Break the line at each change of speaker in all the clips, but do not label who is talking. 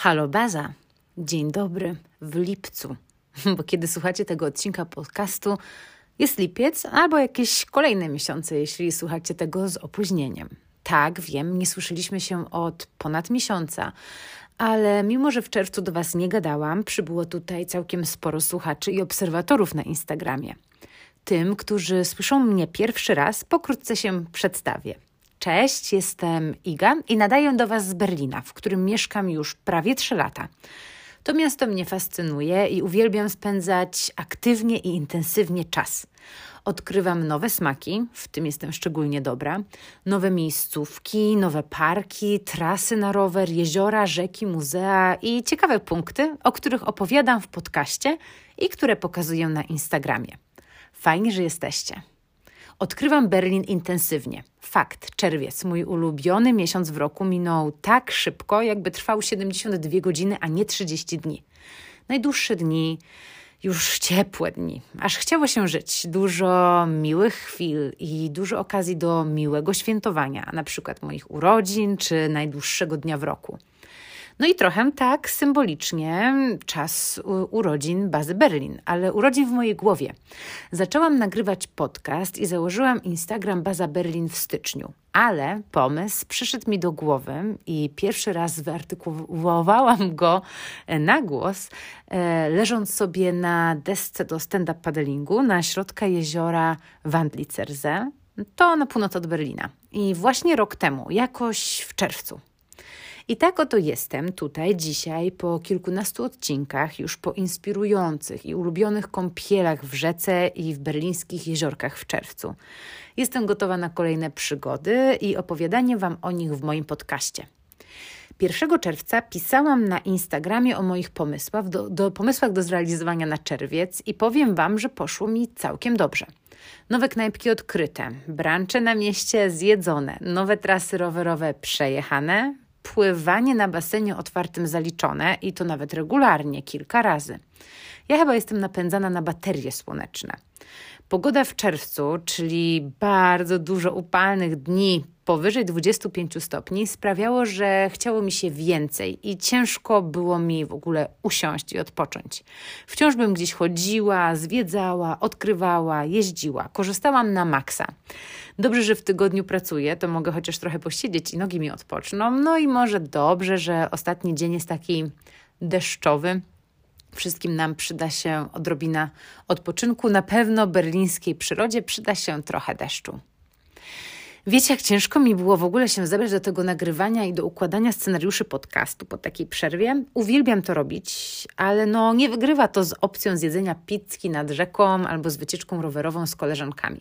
Halo Baza, dzień dobry w lipcu, bo kiedy słuchacie tego odcinka podcastu, jest lipiec albo jakieś kolejne miesiące, jeśli słuchacie tego z opóźnieniem. Tak, wiem, nie słyszeliśmy się od ponad miesiąca, ale mimo, że w czerwcu do Was nie gadałam, przybyło tutaj całkiem sporo słuchaczy i obserwatorów na Instagramie. Tym, którzy słyszą mnie pierwszy raz, pokrótce się przedstawię. Cześć, jestem Iga i nadaję do Was z Berlina, w którym mieszkam już prawie 3 lata. To miasto mnie fascynuje i uwielbiam spędzać aktywnie i intensywnie czas. Odkrywam nowe smaki, w tym jestem szczególnie dobra, nowe miejscówki, nowe parki, trasy na rower, jeziora, rzeki, muzea i ciekawe punkty, o których opowiadam w podcaście i które pokazuję na Instagramie. Fajnie, że jesteście. Odkrywam Berlin intensywnie. Fakt, czerwiec, mój ulubiony miesiąc w roku, minął tak szybko, jakby trwał 72 godziny, a nie 30 dni. Najdłuższe dni, już ciepłe dni, aż chciało się żyć. Dużo miłych chwil i dużo okazji do miłego świętowania, na przykład moich urodzin czy najdłuższego dnia w roku. No i trochę tak symbolicznie czas urodzin bazy Berlin, ale urodzin w mojej głowie. Zaczęłam nagrywać podcast i założyłam Instagram Baza Berlin w styczniu. Ale pomysł przyszedł mi do głowy i pierwszy raz wyartykułowałam go na głos, e, leżąc sobie na desce do stand-up paddlingu na środka jeziora Wandlitzerze. To na północ od Berlina. I właśnie rok temu, jakoś w czerwcu. I tak oto jestem tutaj dzisiaj po kilkunastu odcinkach, już po inspirujących i ulubionych kąpielach w rzece i w berlińskich jeziorkach w czerwcu. Jestem gotowa na kolejne przygody i opowiadanie Wam o nich w moim podcaście. 1 czerwca pisałam na Instagramie o moich pomysłach do, do, pomysłach do zrealizowania na czerwiec i powiem Wam, że poszło mi całkiem dobrze. Nowe knajpki odkryte, brancze na mieście zjedzone, nowe trasy rowerowe przejechane, pływanie na basenie otwartym zaliczone i to nawet regularnie, kilka razy. Ja chyba jestem napędzana na baterie słoneczne. Pogoda w czerwcu, czyli bardzo dużo upalnych dni powyżej 25 stopni, sprawiało, że chciało mi się więcej i ciężko było mi w ogóle usiąść i odpocząć. Wciąż bym gdzieś chodziła, zwiedzała, odkrywała, jeździła, korzystałam na maksa. Dobrze, że w tygodniu pracuję, to mogę chociaż trochę posiedzieć i nogi mi odpoczną. No i może dobrze, że ostatni dzień jest taki deszczowy, Wszystkim nam przyda się odrobina odpoczynku. Na pewno berlińskiej przyrodzie przyda się trochę deszczu. Wiecie, jak ciężko mi było w ogóle się zabrać do tego nagrywania i do układania scenariuszy podcastu po takiej przerwie. Uwielbiam to robić, ale no nie wygrywa to z opcją zjedzenia pizzki nad rzeką albo z wycieczką rowerową z koleżankami.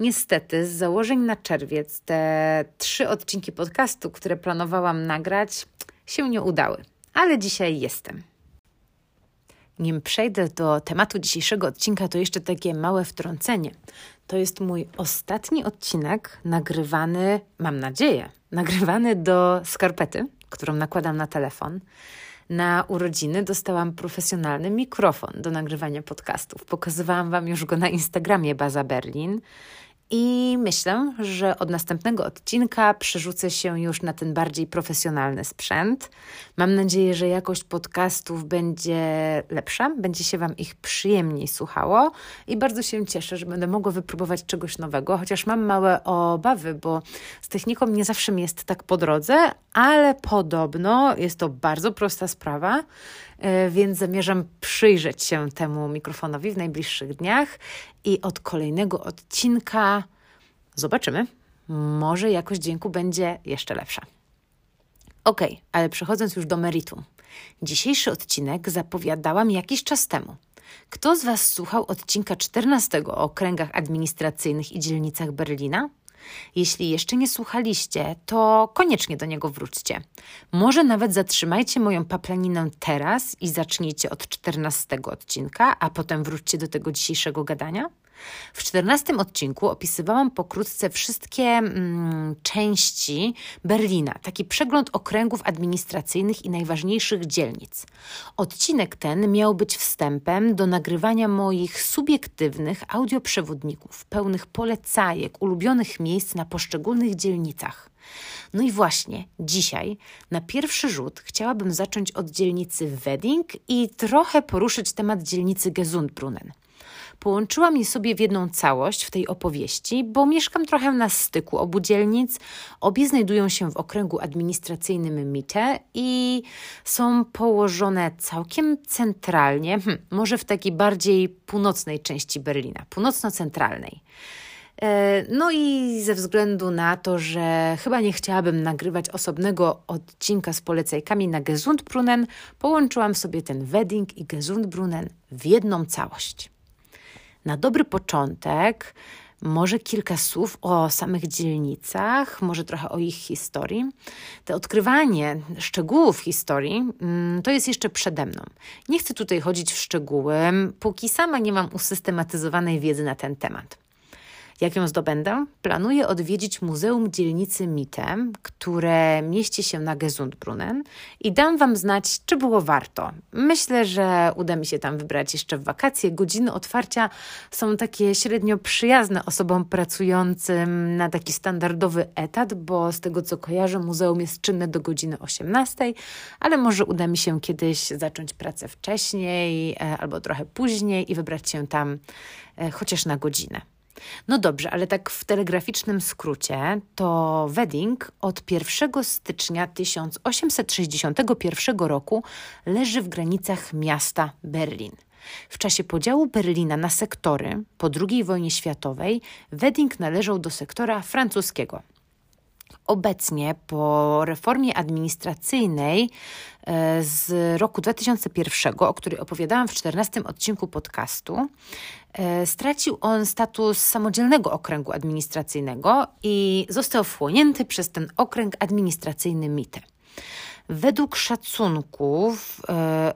Niestety, z założeń na czerwiec te trzy odcinki podcastu, które planowałam nagrać, się nie udały, ale dzisiaj jestem. Nim przejdę do tematu dzisiejszego odcinka, to jeszcze takie małe wtrącenie. To jest mój ostatni odcinek nagrywany, mam nadzieję, nagrywany do skarpety, którą nakładam na telefon. Na urodziny dostałam profesjonalny mikrofon do nagrywania podcastów. Pokazywałam Wam już go na Instagramie Baza Berlin. I myślę, że od następnego odcinka przerzucę się już na ten bardziej profesjonalny sprzęt. Mam nadzieję, że jakość podcastów będzie lepsza, będzie się Wam ich przyjemniej słuchało i bardzo się cieszę, że będę mogła wypróbować czegoś nowego, chociaż mam małe obawy, bo z techniką nie zawsze mi jest tak po drodze, ale podobno jest to bardzo prosta sprawa E, więc zamierzam przyjrzeć się temu mikrofonowi w najbliższych dniach i od kolejnego odcinka zobaczymy. Może jakość dźwięku będzie jeszcze lepsza. Ok, ale przechodząc już do meritum. Dzisiejszy odcinek zapowiadałam jakiś czas temu. Kto z Was słuchał odcinka 14 o okręgach administracyjnych i dzielnicach Berlina? Jeśli jeszcze nie słuchaliście, to koniecznie do niego wróćcie. Może nawet zatrzymajcie moją paplaninę teraz i zacznijcie od 14 odcinka, a potem wróćcie do tego dzisiejszego gadania. W czternastym odcinku opisywałam pokrótce wszystkie mm, części Berlina, taki przegląd okręgów administracyjnych i najważniejszych dzielnic. Odcinek ten miał być wstępem do nagrywania moich subiektywnych audioprzewodników, pełnych polecajek, ulubionych miejsc na poszczególnych dzielnicach. No i właśnie dzisiaj, na pierwszy rzut, chciałabym zacząć od dzielnicy Wedding i trochę poruszyć temat dzielnicy Gesundbrunnen. Połączyłam je sobie w jedną całość w tej opowieści, bo mieszkam trochę na styku obu dzielnic. Obie znajdują się w okręgu administracyjnym Mitte i są położone całkiem centralnie, hm, może w takiej bardziej północnej części Berlina, północno-centralnej. E, no i ze względu na to, że chyba nie chciałabym nagrywać osobnego odcinka z polecajkami na Gesundbrunnen, połączyłam sobie ten Wedding i Gesundbrunnen w jedną całość. Na dobry początek, może kilka słów o samych dzielnicach, może trochę o ich historii. To odkrywanie szczegółów historii mm, to jest jeszcze przede mną. Nie chcę tutaj chodzić w szczegóły, póki sama nie mam usystematyzowanej wiedzy na ten temat. Jak ją zdobędę? Planuję odwiedzić Muzeum Dzielnicy Mitte, które mieści się na Gesundbrunnen i dam Wam znać, czy było warto. Myślę, że uda mi się tam wybrać jeszcze w wakacje. Godziny otwarcia są takie średnio przyjazne osobom pracującym na taki standardowy etat, bo z tego co kojarzę, muzeum jest czynne do godziny 18, ale może uda mi się kiedyś zacząć pracę wcześniej e, albo trochę później i wybrać się tam e, chociaż na godzinę. No dobrze, ale tak w telegraficznym skrócie, to Wedding od 1 stycznia 1861 roku leży w granicach miasta Berlin. W czasie podziału Berlina na sektory po II wojnie światowej Wedding należał do sektora francuskiego. Obecnie po reformie administracyjnej e, z roku 2001, o której opowiadałam w 14 odcinku podcastu, stracił on status samodzielnego okręgu administracyjnego i został wchłonięty przez ten okręg administracyjny MITE. Według szacunków e,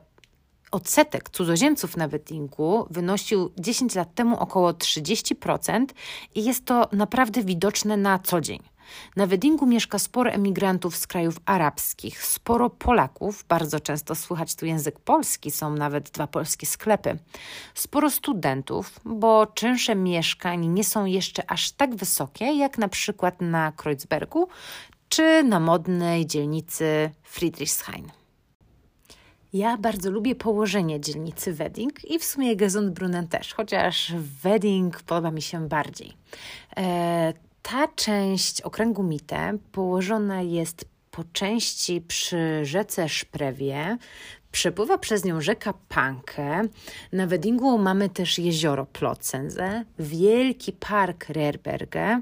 odsetek cudzoziemców na Weddingu wynosił 10 lat temu około 30% i jest to naprawdę widoczne na co dzień. Na Weddingu mieszka sporo emigrantów z krajów arabskich, sporo Polaków, bardzo często słychać tu język polski, są nawet dwa polskie sklepy. Sporo studentów, bo czynsze mieszkań nie są jeszcze aż tak wysokie jak na przykład na Kreuzbergu czy na modnej dzielnicy Friedrichshain. Ja bardzo lubię położenie dzielnicy Wedding i w sumie Gesundbrunnen też, chociaż Wedding podoba mi się bardziej. E, ta część okręgu Mite położona jest po części przy rzece Szprewie, Przepływa przez nią rzeka Panke. Na Weddingu mamy też jezioro Plotzense, wielki park Rerberge.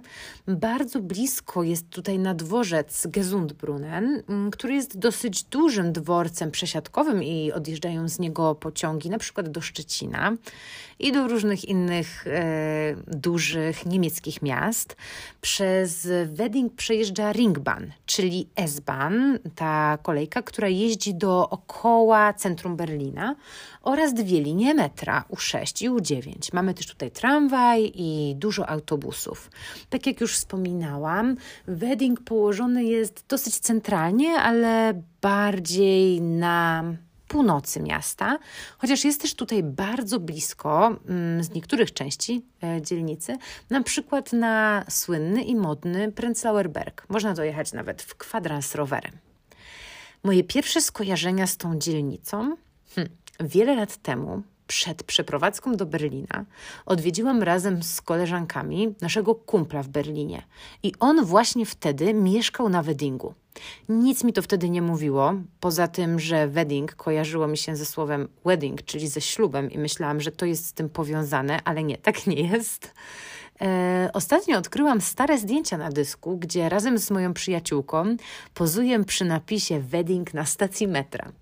Bardzo blisko jest tutaj nadworzec Gesundbrunnen, mm, który jest dosyć dużym dworcem przesiadkowym i odjeżdżają z niego pociągi na przykład do Szczecina i do różnych innych e, dużych niemieckich miast. Przez Wedding przejeżdża Ringbahn, czyli S-Bahn, ta kolejka, która jeździ centrum Berlina oraz dwie linie metra U6 i U9. Mamy też tutaj tramwaj i dużo autobusów. Tak jak już wspominałam, Wedding położony jest dosyć centralnie, ale bardziej na północy miasta, chociaż jest też tutaj bardzo blisko mm, z niektórych części e, dzielnicy, na przykład na słynny i modny Prenzlauer Berg. Można dojechać nawet w kwadrans rowerem. Moje pierwsze skojarzenia z tą dzielnicą hm, wiele lat temu przed przeprowadzką do Berlina odwiedziłam razem z koleżankami naszego kumpla w Berlinie i on właśnie wtedy mieszkał na Weddingu. Nic mi to wtedy nie mówiło, poza tym, że wedding kojarzyło mi się ze słowem wedding, czyli ze ślubem i myślałam, że to jest z tym powiązane, ale nie, tak nie jest. E, ostatnio odkryłam stare zdjęcia na dysku, gdzie razem z moją przyjaciółką pozuję przy napisie wedding na stacji metra.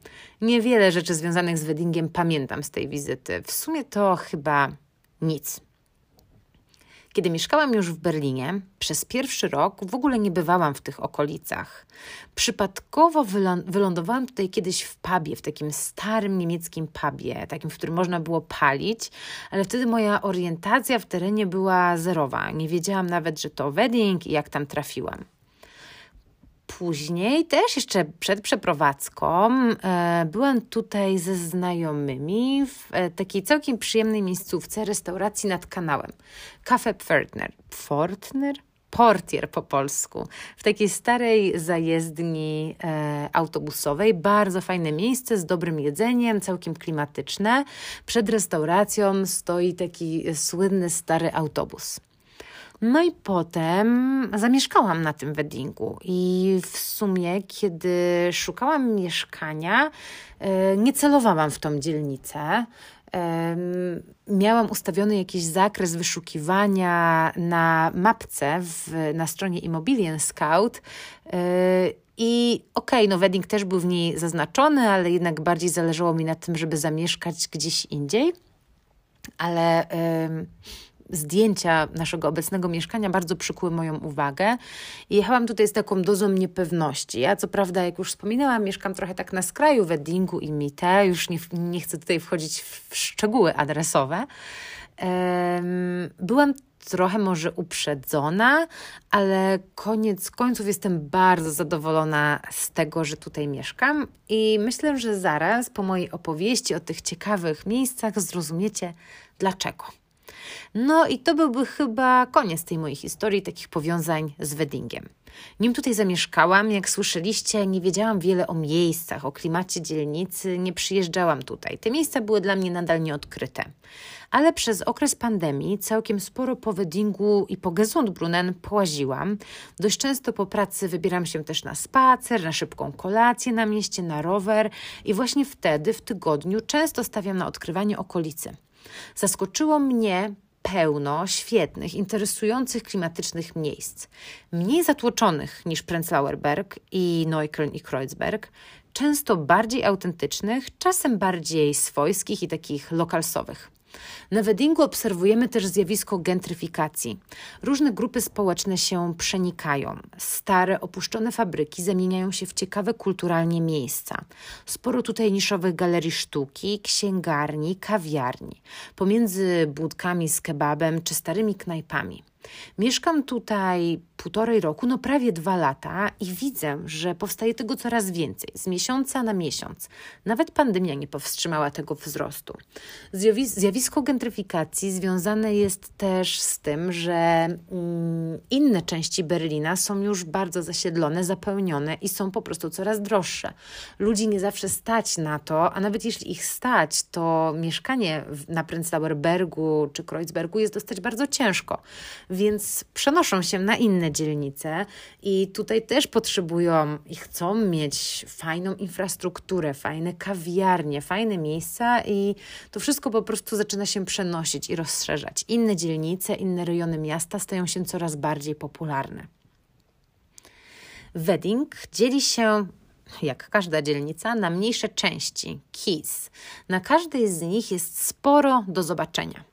Niewiele rzeczy związanych z weddingiem pamiętam z tej wizyty. W sumie to chyba nic. Kiedy mieszkałam już w Berlinie, przez pierwszy rok w ogóle nie bywałam w tych okolicach. Przypadkowo wylądowałam tutaj kiedyś w pubie, w takim starym niemieckim pubie, takim, w którym można było palić, ale wtedy moja orientacja w terenie była zerowa. Nie wiedziałam nawet, że to wedding i jak tam trafiłam później, też jeszcze przed przeprowadzką, e, byłam tutaj ze znajomymi w e, takiej całkiem przyjemnej miejscówce restauracji nad kanałem. Cafe Pförtner. Pfortner? portier po polsku, w takiej starej zajezdni e, autobusowej. Bardzo fajne miejsce z dobrym jedzeniem, całkiem klimatyczne. Przed restauracją stoi taki słynny stary autobus. No i potem zamieszkałam na tym weddingu i w sumie, kiedy szukałam mieszkania, e, nie celowałam w tą dzielnicę. Miałam ustawiony jakiś zakres wyszukiwania na mapce w, na stronie Immobilien Scout. E, I okej, okay, no wedding też był w niej zaznaczony, ale jednak bardziej zależało mi na tym, żeby zamieszkać gdzieś indziej. Ale zdjęcia naszego obecnego mieszkania bardzo przykuły moją uwagę i jechałam tutaj z taką dozą niepewności. Ja co prawda, jak już wspominałam, mieszkam trochę tak na skraju weddingu i mite, już nie, nie chcę tutaj wchodzić w szczegóły adresowe. Byłam trochę może uprzedzona, ale koniec końców jestem bardzo zadowolona z tego, że tutaj mieszkam i myślę, że zaraz po mojej opowieści o tych ciekawych miejscach zrozumiecie dlaczego. No i to byłby chyba koniec tej mojej historii, takich powiązań z weddingiem. Nim tutaj zamieszkałam, jak słyszeliście, nie wiedziałam wiele o miejscach, o klimacie dzielnicy, nie przyjeżdżałam tutaj. Te miejsca były dla mnie nadal nieodkryte. Ale przez okres pandemii całkiem sporo po weddingu i po Gesundbrunnen połaziłam. Dość często po pracy wybieram się też na spacer, na szybką kolację na mieście, na rower i właśnie wtedy, w tygodniu, często stawiam na odkrywanie okolicy. Zaskoczyło mnie pełno świetnych, interesujących klimatycznych miejsc. Mniej zatłoczonych niż Prenzlauer Berg i Neukölln i Kreuzberg, często bardziej autentycznych, czasem bardziej swojskich i takich lokalsowych. Na Weddingu obserwujemy też zjawisko gentryfikacji. Różne grupy społeczne się przenikają. Stare, opuszczone fabryki zamieniają się w ciekawe kulturalnie miejsca. Sporo tutaj niszowych galerii sztuki, księgarni, kawiarni. Pomiędzy budkami z kebabem czy starymi knajpami. Mieszkam tutaj półtorej roku, no prawie dwa lata i widzę, że powstaje tego coraz więcej, z miesiąca na miesiąc. Nawet pandemia nie powstrzymała tego wzrostu. Zjawisko gentryfikacji związane jest też z tym, że mm, inne części Berlina są już bardzo zasiedlone, zapełnione i są po prostu coraz droższe. Ludzi nie zawsze stać na to, a nawet jeśli ich stać, to mieszkanie na Prenzlauer Bergu czy Kreuzbergu jest dostać bardzo ciężko więc przenoszą się na inne dzielnice i tutaj też potrzebują i chcą mieć fajną infrastrukturę, fajne kawiarnie, fajne miejsca i to wszystko po prostu zaczyna się przenosić i rozszerzać. Inne dzielnice, inne rejony miasta stają się coraz bardziej popularne. Wedding dzieli się jak każda dzielnica, na mniejsze części, keys. Na każdej z nich jest sporo do zobaczenia.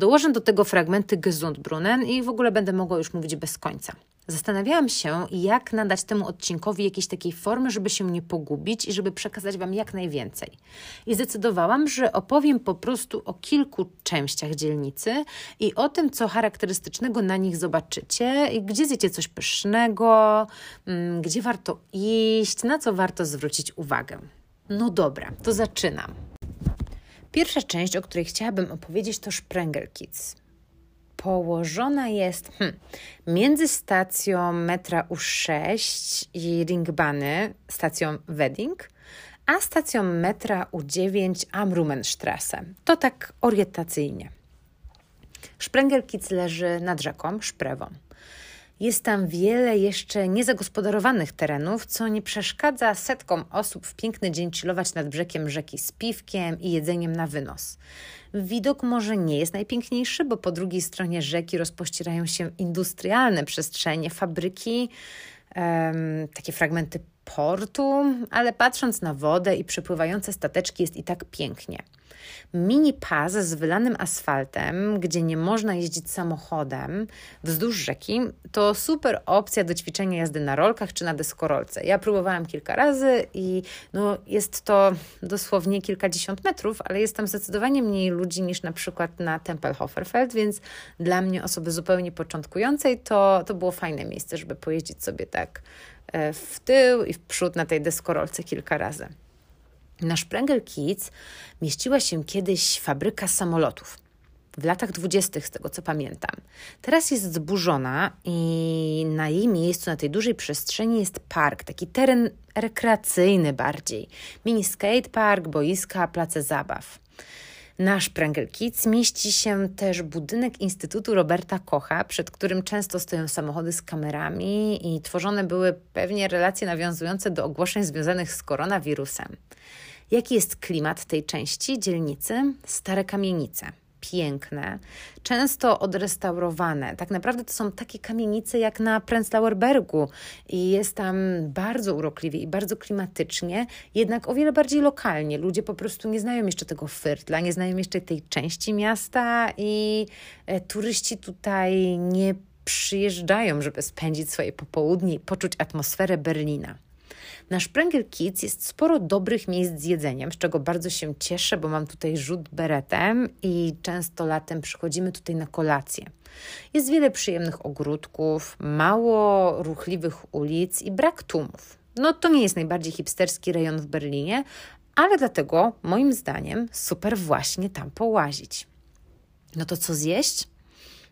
Dołożę do tego fragmenty Gesundbrunnen i w ogóle będę mogła już mówić bez końca. Zastanawiałam się, jak nadać temu odcinkowi jakiejś takiej formy, żeby się nie pogubić i żeby przekazać Wam jak najwięcej. I zdecydowałam, że opowiem po prostu o kilku częściach dzielnicy i o tym, co charakterystycznego na nich zobaczycie, i gdzie zjecie coś pysznego, mm, gdzie warto iść, na co warto zwrócić uwagę. No dobra, to zaczynam. Pierwsza część, o której chciałabym opowiedzieć, to Sprenger Kids. Położona jest hmm, między stacją metra U6 i Ringbany, stacją Wedding, a stacją metra U9 Amrumenstrasse. To tak orientacyjnie. Sprenger Kids leży nad rzeką Szprewą. Jest tam wiele jeszcze niezagospodarowanych terenów, co nie przeszkadza setkom osób w piękny dzień chillować nad brzegiem rzeki z piwkiem i jedzeniem na wynos. Widok może nie jest najpiękniejszy, bo po drugiej stronie rzeki rozpościerają się industrialne przestrzenie, fabryki, um, takie fragmenty portu, ale patrząc na wodę i przepływające stateczki jest i tak pięknie. Mini pas z wylanym asfaltem, gdzie nie można jeździć samochodem wzdłuż rzeki, to super opcja do ćwiczenia jazdy na rolkach czy na deskorolce. Ja próbowałam kilka razy i no, jest to dosłownie kilkadziesiąt metrów, ale jest tam zdecydowanie mniej ludzi niż na przykład na Tempelhoferfeld, więc dla mnie, osoby zupełnie początkującej, to, to było fajne miejsce, żeby pojeździć sobie tak w tył i w przód na tej deskorolce kilka razy. Na Sprengel Kids mieściła się kiedyś fabryka samolotów. w latach dwudziestych, z tego co pamiętam. Teraz jest zburzona i na jej miejscu, na tej dużej przestrzeni jest park, taki teren rekreacyjny bardziej. Mini skatepark, boiska, place zabaw. Na Sprengel Kids mieści się też budynek Instytutu Roberta Kocha, przed którym często stoją samochody z kamerami i tworzone były pewnie relacje nawiązujące do ogłoszeń związanych z koronawirusem. Jaki jest klimat tej części dzielnicy? Stare kamienice piękne, często odrestaurowane. Tak naprawdę to są takie kamienice jak na Prenzlauer Bergu i jest tam bardzo urokliwie i bardzo klimatycznie, jednak o wiele bardziej lokalnie. Ludzie po prostu nie znają jeszcze tego Firtla, nie znają jeszcze tej części miasta i e, turyści tutaj nie przyjeżdżają, żeby spędzić swoje popołudnie i poczuć atmosferę Berlina. Na Sprengel Kids jest sporo dobrych miejsc z jedzeniem, z czego bardzo się cieszę, bo mam tutaj rzut beretem i często latem przychodzimy tutaj na kolację. Jest wiele przyjemnych ogródków, mało ruchliwych ulic i brak tłumów. No to nie jest najbardziej hipsterski rejon w Berlinie, ale dlatego moim zdaniem super właśnie tam połazić. No to co zjeść?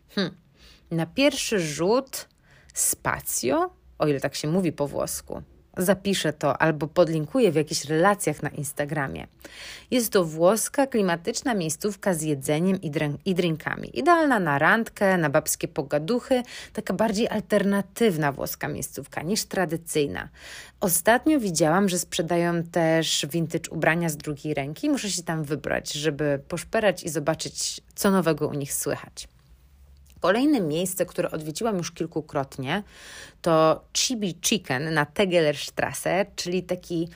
Hm. Na pierwszy rzut spacjo, o ile tak się mówi po włosku zapiszę to albo podlinkuję w jakichś relacjach na Instagramie. Jest to włoska, klimatyczna miejscówka z jedzeniem i, i drinkami. Idealna na randkę, na babskie pogaduchy, taka bardziej alternatywna włoska miejscówka niż tradycyjna. Ostatnio widziałam, że sprzedają też vintage ubrania z drugiej ręki. Muszę się tam wybrać, żeby poszperać i zobaczyć, co nowego u nich słychać. Kolejne miejsce, które odwiedziłam już kilkukrotnie, to Chibi Chicken na Tegelerstrasse, czyli taki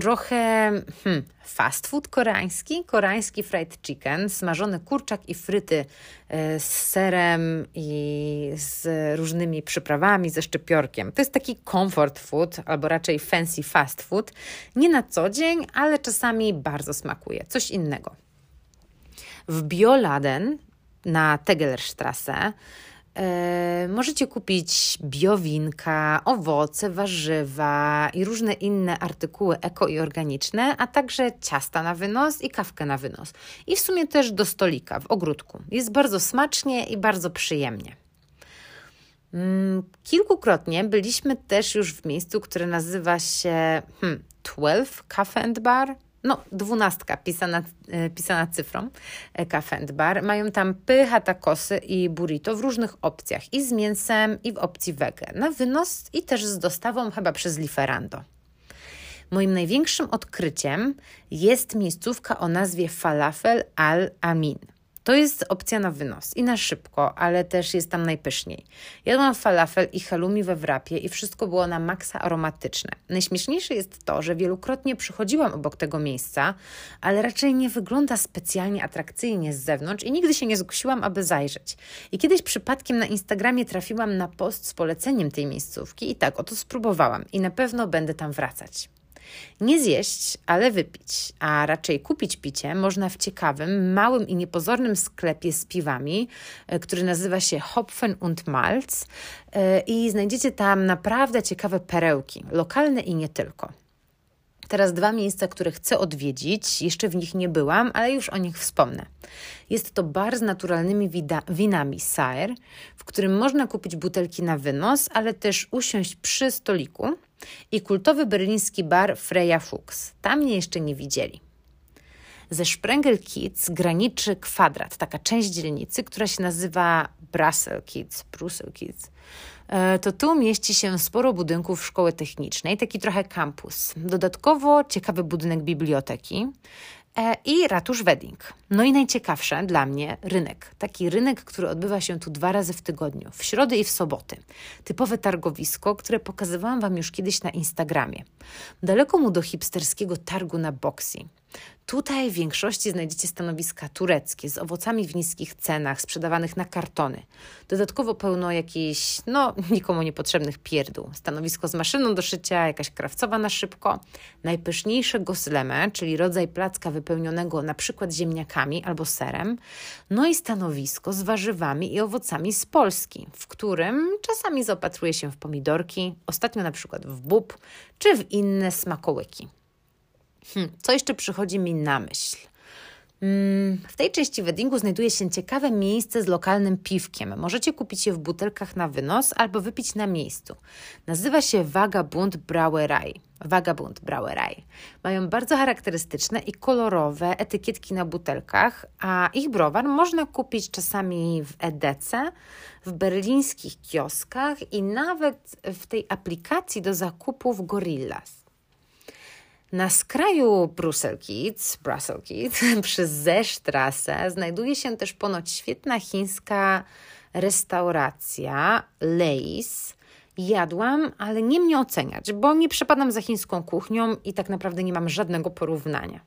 trochę hmm, fast food koreański, koreański fried chicken, smażony kurczak i fryty e, z serem i z różnymi przyprawami, ze szczypiorkiem. To jest taki comfort food, albo raczej fancy fast food. Nie na co dzień, ale czasami bardzo smakuje. Coś innego. W Bioladen na Tegelerstrasse. E, możecie kupić biowinka, owoce, warzywa i różne inne artykuły eko i organiczne, a także ciasta na wynos i kawkę na wynos. I w sumie też do stolika w ogródku. Jest bardzo smacznie i bardzo przyjemnie. Mm, kilkukrotnie byliśmy też już w miejscu, które nazywa się hmm, 12 Cafe and Bar no, dwunastka pisana, e, pisana cyfrą, e, Cafe and Bar. Mają tam pycha, takosy i burrito w różnych opcjach, i z mięsem, i w opcji wege, na wynos i też z dostawą chyba przez Liferando. Moim największym odkryciem jest miejscówka o nazwie Falafel Al Amin. To jest opcja na wynos i na szybko, ale też jest tam najpyszniej. Jadłam falafel i halloumi we wrapie i wszystko było na maksa aromatyczne. Najśmieszniejsze jest to, że wielokrotnie przychodziłam obok tego miejsca, ale raczej nie wygląda specjalnie atrakcyjnie z zewnątrz i nigdy się nie zgłosiłam, aby zajrzeć. I kiedyś przypadkiem na Instagramie trafiłam na post z poleceniem tej miejscówki i tak oto spróbowałam i na pewno będę tam wracać. Nie zjeść, ale wypić, a raczej kupić picie można w ciekawym, małym i niepozornym sklepie z piwami, e, który nazywa się Hopfen und Malz e, i znajdziecie tam naprawdę ciekawe perełki, lokalne i nie tylko. Teraz dwa miejsca, które chcę odwiedzić. Jeszcze w nich nie byłam, ale już o nich wspomnę. Jest to bar z naturalnymi winami Saer, w którym można kupić butelki na wynos, ale też usiąść przy stoliku i kultowy berliński bar Freya Fuchs. Tam mnie jeszcze nie widzieli. Ze Sprengel Kids graniczy kwadrat, taka część dzielnicy, która się nazywa Brussels Kids, Brussels Kids. E, to tu mieści się sporo budynków szkoły technicznej, taki trochę kampus. Dodatkowo ciekawy budynek biblioteki, E, i ratusz Wedding. No i najciekawsze dla mnie rynek. Taki rynek, który odbywa się tu dwa razy w tygodniu, w środę i w soboty. Typowe targowisko, które pokazywałam Wam już kiedyś na Instagramie. Daleko mu do hipsterskiego targu na Boxy. Tutaj w większości znajdziecie stanowiska tureckie z owocami w niskich cenach, sprzedawanych na kartony. Dodatkowo pełno jakichś, no, nikomu niepotrzebnych pierdół. Stanowisko z maszyną do szycia, jakaś krawcowa na szybko, najpyszniejsze gosleme, czyli rodzaj placka wypełnionego na przykład ziemniakami albo serem, no i stanowisko z warzywami i owocami z Polski, w którym czasami zaopatruje się w pomidorki, ostatnio na przykład w bób czy w inne smakołyki. Hmm, co jeszcze przychodzi mi na myśl? Mm, w tej części weddingu znajduje się ciekawe miejsce z lokalnym piwkiem. Możecie kupić je w butelkach na wynos albo wypić na miejscu. Nazywa się Vagabund Brauerei. Vagabund Brauerei. Mają bardzo charakterystyczne i kolorowe etykietki na butelkach, a ich browar można kupić czasami w Edece, w berlińskich kioskach i nawet w tej aplikacji do zakupów Gorillas. Na skraju Brussels Kids, przy Zesztrasę znajduje się też ponoć świetna chińska restauracja Leis. Jadłam, ale nie mnie oceniać, bo nie przepadam za chińską kuchnią i tak naprawdę nie mam żadnego porównania.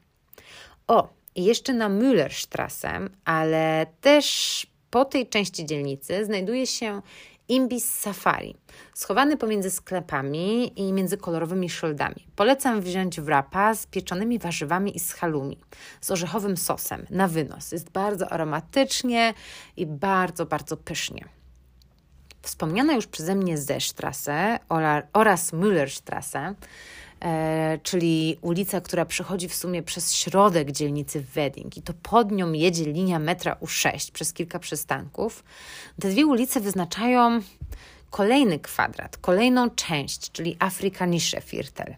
O, jeszcze na Müllerstrasse, ale też po tej części dzielnicy znajduje się Imbis Safari, schowany pomiędzy sklepami i między kolorowymi szyldami. Polecam wziąć wrapa z pieczonymi warzywami i z halumi, z orzechowym sosem na wynos. Jest bardzo aromatycznie i bardzo, bardzo pysznie. Wspomniana już przeze mnie Zestrasse oraz Müllerstrasse czyli ulica, która przechodzi w sumie przez środek dzielnicy Wedding i to pod nią jedzie linia metra U6 przez kilka przystanków. Te dwie ulice wyznaczają kolejny kwadrat, kolejną część, czyli Afrikanische Viertel.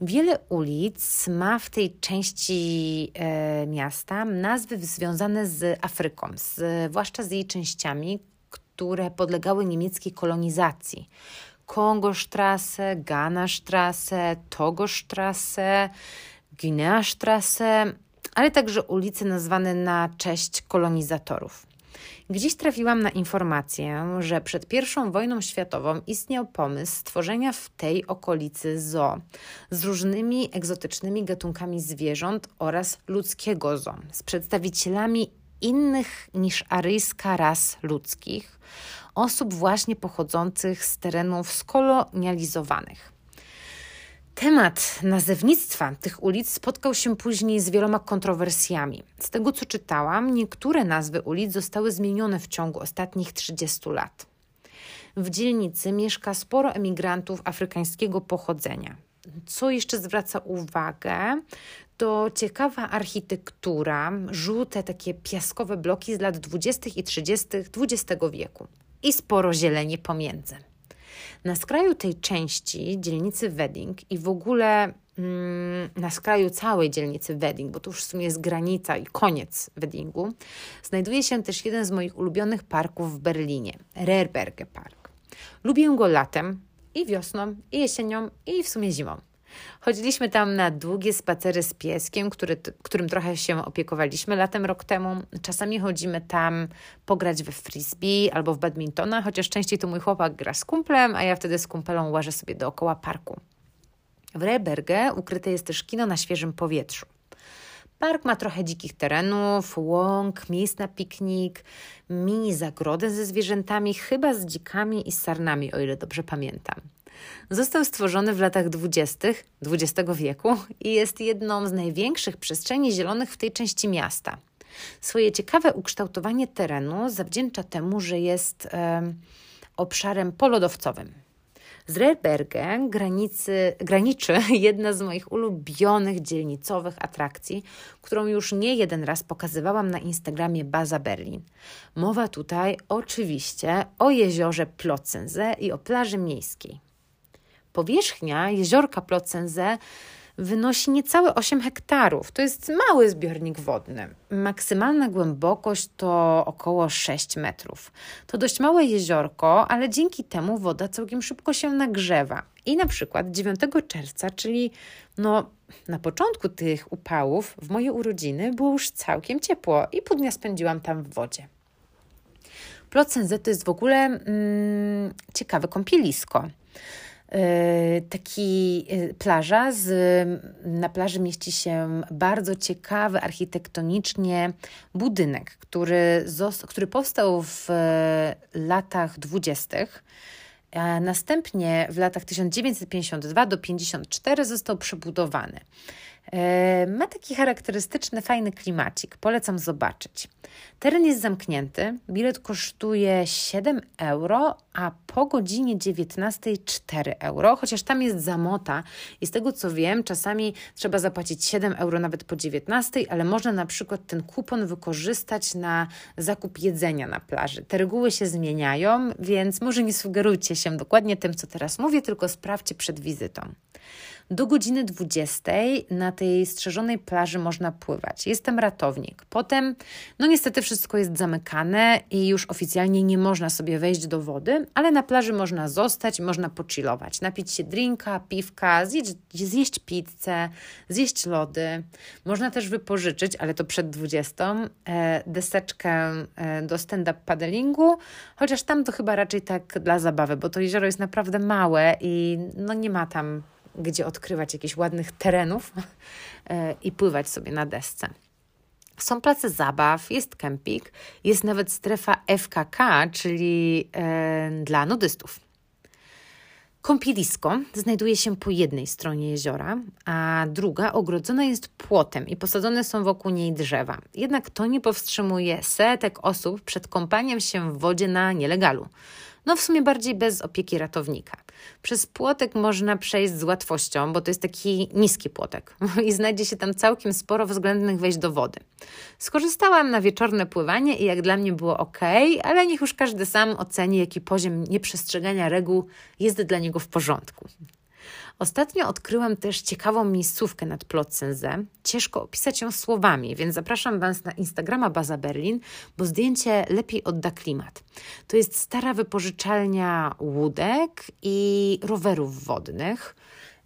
Wiele ulic ma w tej części e, miasta nazwy związane z Afryką, z, zwłaszcza z jej częściami, które podlegały niemieckiej kolonizacji. Kongostrasse, Ghanastrasse, Togostrasse, Guineastrasse, ale także ulice nazwane na cześć kolonizatorów. Gdzieś trafiłam na informację, że przed I wojną światową istniał pomysł stworzenia w tej okolicy zoo z różnymi egzotycznymi gatunkami zwierząt oraz ludzkiego zoo, z przedstawicielami innych niż aryjska ras ludzkich, osób właśnie pochodzących z terenów skolonializowanych. Temat nazewnictwa tych ulic spotkał się później z wieloma kontrowersjami. Z tego co czytałam, niektóre nazwy ulic zostały zmienione w ciągu ostatnich 30 lat. W dzielnicy mieszka sporo emigrantów afrykańskiego pochodzenia. Co jeszcze zwraca uwagę, to ciekawa architektura, żółte takie piaskowe bloki z lat 20. i 30. XX wieku i sporo zieleni pomiędzy. Na skraju tej części dzielnicy Wedding i w ogóle mm, na skraju całej dzielnicy Wedding, bo to już w sumie jest granica i koniec Weddingu, znajduje się też jeden z moich ulubionych parków w Berlinie, Rerberge Park. Lubię go latem i wiosną, i jesienią, i w sumie zimą. Chodziliśmy tam na długie spacery z pieskiem, który, którym trochę się opiekowaliśmy latem rok temu. Czasami chodzimy tam pograć we frisbee albo w badmintona, chociaż częściej to mój chłopak gra z kumplem, a ja wtedy z kumpelą łażę sobie dookoła parku. W Reberge ukryte jest też kino na świeżym powietrzu. Park ma trochę dzikich terenów, łąk, miejsc na piknik, mini zagrodę ze zwierzętami, chyba z dzikami i sarnami, o ile dobrze pamiętam. Został stworzony w latach 20. XX wieku i jest jedną z największych przestrzeni zielonych w tej części miasta. Swoje ciekawe ukształtowanie terenu zawdzięcza temu, że jest e, obszarem polodowcowym. Z granicy, graniczy jedna z moich ulubionych dzielnicowych atrakcji, którą już nie jeden raz pokazywałam na Instagramie Baza Berlin. Mowa tutaj oczywiście o jeziorze Plotzense i o plaży miejskiej. Powierzchnia jeziorka Plotzense wynosi niecałe 8 hektarów. To jest mały zbiornik wodny. Maksymalna głębokość to około 6 metrów. To dość małe jeziorko, ale dzięki temu woda całkiem szybko się nagrzewa. I na przykład 9 czerwca, czyli no, na początku tych upałów, w moje urodziny, było już całkiem ciepło i pół dnia spędziłam tam w wodzie. Plotzense to jest w ogóle mm, ciekawe kąpielisko. Y, taki y, plaża. Z, na plaży mieści się bardzo ciekawy architektonicznie budynek, który, który powstał w latach dwudziestych. Następnie w latach 1952 do 54 został przebudowany. E, ma taki charakterystyczny, fajny klimacik. Polecam zobaczyć. Teren jest zamknięty. Bilet kosztuje 7 euro, a po godzinie 19 4 euro, chociaż tam jest zamota i z tego co wiem, czasami trzeba zapłacić 7 euro nawet po 19, ale można na przykład ten kupon wykorzystać na zakup jedzenia na plaży. Te reguły się zmieniają, więc może nie sugerujcie się dokładnie tym, co teraz mówię, tylko sprawdźcie przed wizytą. Do godziny 20 na tej strzeżonej plaży można pływać. Jest tam ratownik. Potem, no niestety, wszystko jest zamykane i już oficjalnie nie można sobie wejść do wody, ale na plaży można zostać, można pochillować, napić się drinka, piwka, zjeść, zjeść pizzę, zjeść lody. Można też wypożyczyć, ale to przed 20, e, deseczkę e, do stand-up paddlingu, chociaż tam to chyba raczej tak dla zabawy, bo to jezioro jest naprawdę małe i no nie ma tam gdzie odkrywać jakichś ładnych terenów e, i pływać sobie na desce. Są place zabaw, jest kemping, jest nawet strefa FKK, czyli e, dla nudystów. Kąpielisko znajduje się po jednej stronie jeziora, a druga ogrodzona jest płotem i posadzone są wokół niej drzewa. Jednak to nie powstrzymuje setek osób przed kąpaniem się w wodzie na nielegalu. No w sumie bardziej bez opieki ratownika. Przez płotek można przejść z łatwością, bo to jest taki niski płotek i znajdzie się tam całkiem sporo względnych wejść do wody. Skorzystałam na wieczorne pływanie i jak dla mnie było ok, ale niech już każdy sam oceni, jaki poziom nieprzestrzegania reguł jest dla niego w porządku. Ostatnio odkryłam też ciekawą miejscówkę nad Plotzense. Ciężko opisać ją słowami, więc zapraszam Was na Instagrama Baza Berlin, bo zdjęcie lepiej odda klimat. To jest stara wypożyczalnia łódek i rowerów wodnych.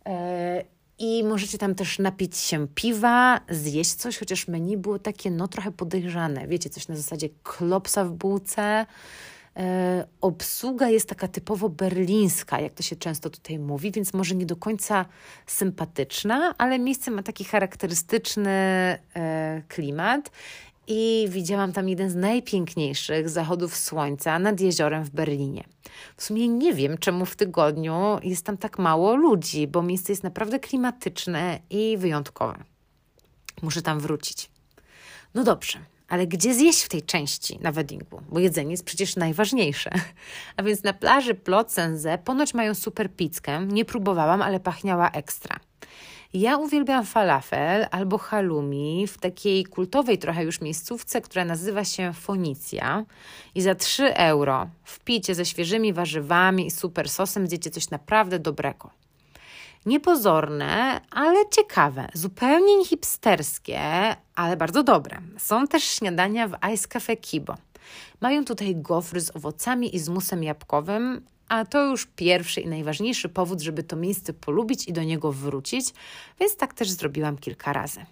E, I możecie tam też napić się piwa, zjeść coś, chociaż menu było takie no trochę podejrzane. Wiecie, coś na zasadzie klopsa w bułce, obsługa jest taka typowo berlińska, jak to się często tutaj mówi, więc może nie do końca sympatyczna, ale miejsce ma taki charakterystyczny e, klimat. I widziałam tam jeden z najpiękniejszych zachodów słońca nad jeziorem w Berlinie. W sumie nie wiem, czemu w tygodniu jest tam tak mało ludzi, bo miejsce jest naprawdę klimatyczne i wyjątkowe. Muszę tam wrócić. No dobrze, ale gdzie zjeść w tej części na weddingu? Bo jedzenie jest przecież najważniejsze. A więc na plaży Plotzense ponoć mają super pizzkę. Nie próbowałam, ale pachniała ekstra. Ja uwielbiam falafel albo halloumi w takiej kultowej trochę już miejscówce, która nazywa się Fonicja. I za 3 euro wpijcie ze świeżymi warzywami i super sosem zjecie coś naprawdę dobrego. Niepozorne, ale ciekawe, zupełnie hipsterskie, ale bardzo dobre. Są też śniadania w Ice Cafe Kibo. Mają tutaj gofry z owocami i z musem jabłkowym, a to już pierwszy i najważniejszy powód, żeby to miejsce polubić i do niego wrócić, więc tak też zrobiłam kilka razy.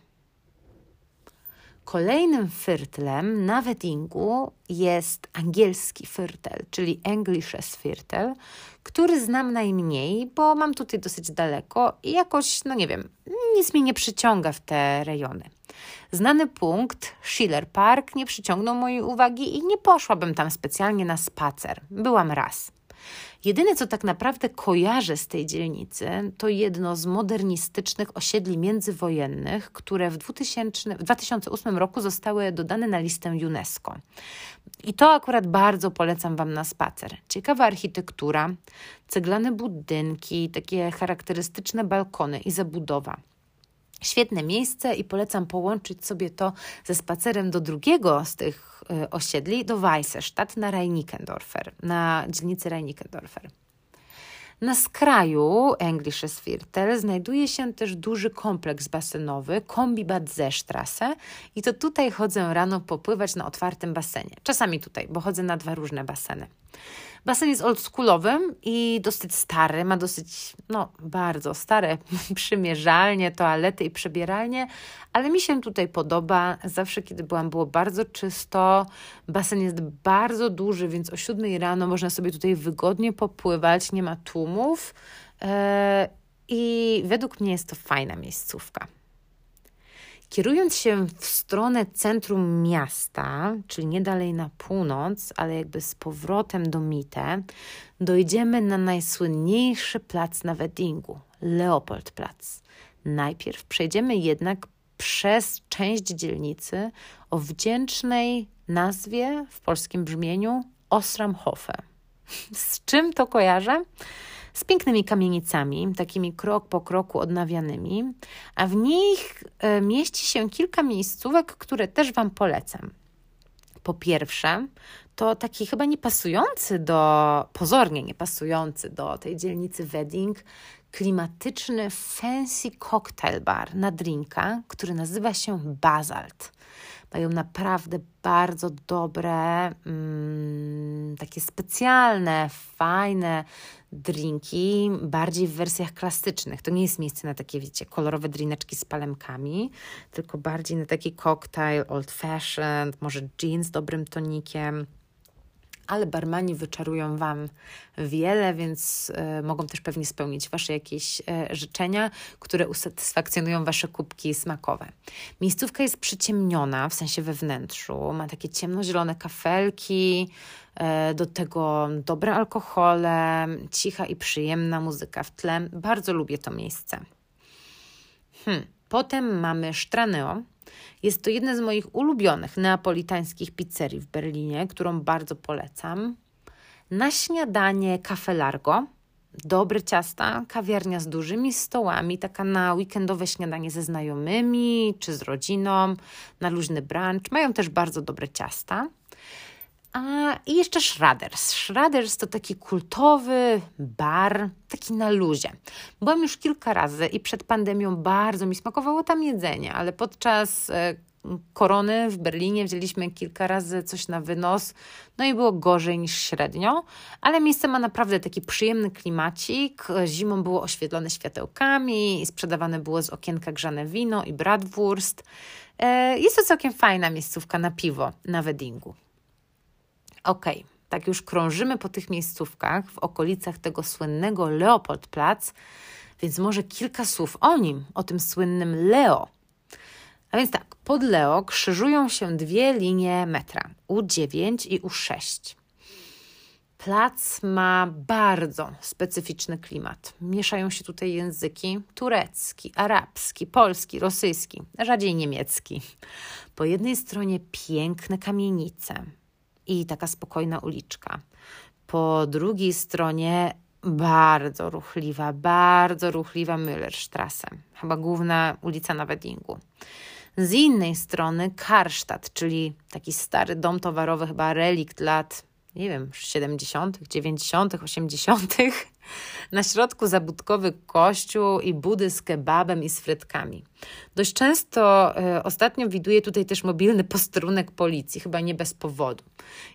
Kolejnym fyrtlem na weddingu jest angielski fyrtel, czyli Englisches Viertel, który znam najmniej, bo mam tutaj dosyć daleko i jakoś, no nie wiem, nic mnie nie przyciąga w te rejony. Znany punkt, Schiller Park, nie przyciągnął mojej uwagi i nie poszłabym tam specjalnie na spacer. Byłam raz. Jedyne, co tak naprawdę kojarzę z tej dzielnicy, to jedno z modernistycznych osiedli międzywojennych, które w, 2000, w 2008 roku zostały dodane na listę UNESCO. I to akurat bardzo polecam Wam na spacer. Ciekawa architektura, ceglane budynki, takie charakterystyczne balkony i zabudowa. Świetne miejsce i polecam połączyć sobie to ze spacerem do drugiego z tych y, osiedli, do Weissestadt na Reinickendorfer, na dzielnicy Reinickendorfer. Na skraju Englisches Viertel znajduje się też duży kompleks basenowy, Kombibad Zestrasse i to tutaj chodzę rano popływać na otwartym basenie. Czasami tutaj, bo chodzę na dwa różne baseny. Basen jest oldschoolowym i dosyć stary, ma dosyć, no bardzo stare przymierzalnie, toalety i przebieralnie, ale mi się tutaj podoba. Zawsze, kiedy byłam, było bardzo czysto. Basen jest bardzo duży, więc o 7 rano można sobie tutaj wygodnie popływać, nie ma tłumów. Yy, I według mnie jest to fajna miejscówka. Kierując się w stronę centrum miasta, czyli nie dalej na północ, ale jakby z powrotem do Mitte, dojdziemy na najsłynniejszy plac na Weddingu Leopoldplatz. Najpierw przejdziemy jednak przez część dzielnicy o wdzięcznej nazwie w polskim brzmieniu Osramhofe. Z czym to kojarzę? Z pięknymi kamienicami, takimi krok po kroku odnawianymi, a w nich e, mieści się kilka miejscówek, które też Wam polecam. Po pierwsze, to taki chyba niepasujący do, pozornie niepasujący do tej dzielnicy Wedding, klimatyczny fancy cocktail bar na drinka, który nazywa się Basalt. Mają naprawdę bardzo dobre, mm, takie specjalne, fajne drinki, bardziej w wersjach klasycznych. To nie jest miejsce na takie, wiecie, kolorowe drineczki z palemkami, tylko bardziej na taki cocktail old fashioned, może gin z dobrym tonikiem ale barmani wyczarują Wam wiele, więc y, mogą też pewnie spełnić Wasze jakieś y, życzenia, które usatysfakcjonują Wasze kubki smakowe. Miejscówka jest przyciemniona, w sensie we wnętrzu, ma takie ciemnozielone kafelki, y, do tego dobre alkohole, cicha i przyjemna muzyka w tle. Bardzo lubię to miejsce. Hmm. Potem mamy Straneo, jest to jedna z moich ulubionych neapolitańskich pizzerii w Berlinie, którą bardzo polecam. Na śniadanie Cafe Largo, dobre ciasta, kawiarnia z dużymi stołami, taka na weekendowe śniadanie ze znajomymi czy z rodziną, na luźny brunch. Mają też bardzo dobre ciasta. A i jeszcze Schraders. Schraders to taki kultowy bar, taki na luzie. Byłam już kilka razy i przed pandemią bardzo mi smakowało tam jedzenie, ale podczas e, korony w Berlinie wzięliśmy kilka razy coś na wynos, no i było gorzej niż średnio, ale miejsce ma naprawdę taki przyjemny klimacik. Zimą było oświetlone światełkami sprzedawane było z okienka grzane wino i bratwurst. E, jest to całkiem fajna miejscówka na piwo na weddingu. Ok, tak już krążymy po tych miejscówkach w okolicach tego słynnego Leopoldplatz, więc może kilka słów o nim, o tym słynnym Leo. A więc tak, pod Leo krzyżują się dwie linie metra, U9 i U6. Plac ma bardzo specyficzny klimat. Mieszają się tutaj języki turecki, arabski, polski, rosyjski, rzadziej niemiecki. Po jednej stronie piękne kamienice, i taka spokojna uliczka. Po drugiej stronie bardzo ruchliwa, bardzo ruchliwa Müllerstrasse, chyba główna ulica na Weddingu. Z innej strony Karstadt, czyli taki stary dom towarowy, chyba relikt lat, nie wiem, 70., 90., 80. Na środku zabudkowy kościół i budy z kebabem i z frytkami. Dość często y, ostatnio widuję tutaj też mobilny posterunek policji, chyba nie bez powodu.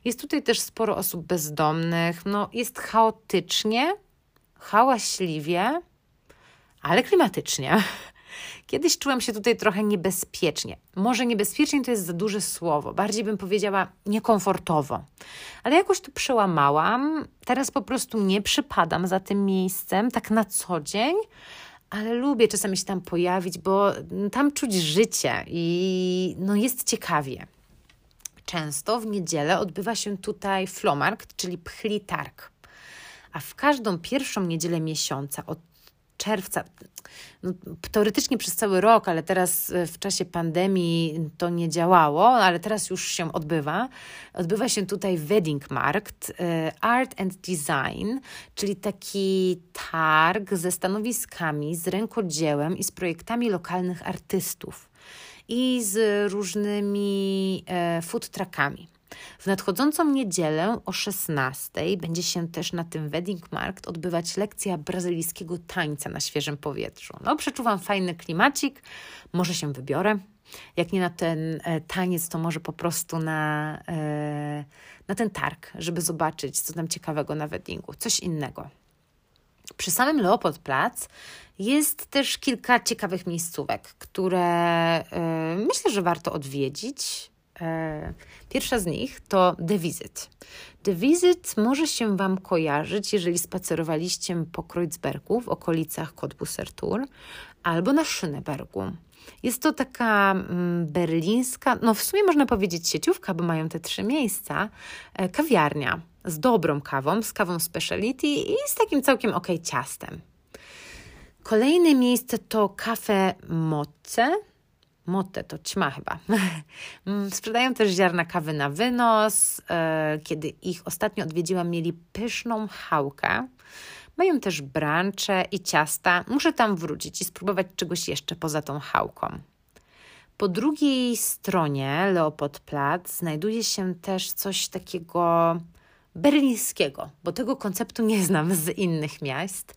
Jest tutaj też sporo osób bezdomnych, no jest chaotycznie, hałaśliwie, ale klimatycznie. Kiedyś czułam się tutaj trochę niebezpiecznie. Może niebezpiecznie to jest za duże słowo, bardziej bym powiedziała niekomfortowo. Ale jakoś to przełamałam. Teraz po prostu nie przypadam za tym miejscem tak na co dzień, ale lubię czasami się tam pojawić, bo tam czuć życie i no jest ciekawie. Często w niedzielę odbywa się tutaj flomarkt, czyli pchli targ. A w każdą pierwszą niedzielę miesiąca od czerwca, no, teoretycznie przez cały rok, ale teraz e, w czasie pandemii to nie działało, ale teraz już się odbywa. Odbywa się tutaj Wedding Markt, e, Art and Design, czyli taki targ ze stanowiskami, z rękodziełem i z projektami lokalnych artystów i z różnymi e, food truckami. W nadchodzącą niedzielę o 16 będzie się też na tym Wedding Markt odbywać lekcja brazylijskiego tańca na świeżym powietrzu. No, przeczuwam fajny klimacik, może się wybiorę. Jak nie na ten e, taniec, to może po prostu na, e, na ten targ, żeby zobaczyć, co tam ciekawego na weddingu, coś innego. Przy samym Leopoldplatz jest też kilka ciekawych miejscówek, które e, myślę, że warto odwiedzić. E, pierwsza z nich to The Visit. The Visit może się Wam kojarzyć, jeżeli spacerowaliście po Kreuzbergu w okolicach Cottbusser-Tour albo na Schönebergu. Jest to taka mm, berlińska, no w sumie można powiedzieć sieciówka, bo mają te trzy miejsca, e, kawiarnia z dobrą kawą, z kawą speciality i z takim całkiem ok ciastem. Kolejne miejsce to Cafe Moce. Motte to ćma chyba. Mm, sprzedają też ziarna kawy na wynos. E, kiedy ich ostatnio odwiedziłam, mieli pyszną chałkę. Mają też brancze i ciasta. Muszę tam wrócić i spróbować czegoś jeszcze poza tą chałką. Po drugiej stronie Leopoldplatz znajduje się też coś takiego berlińskiego, bo tego konceptu nie znam z innych miast.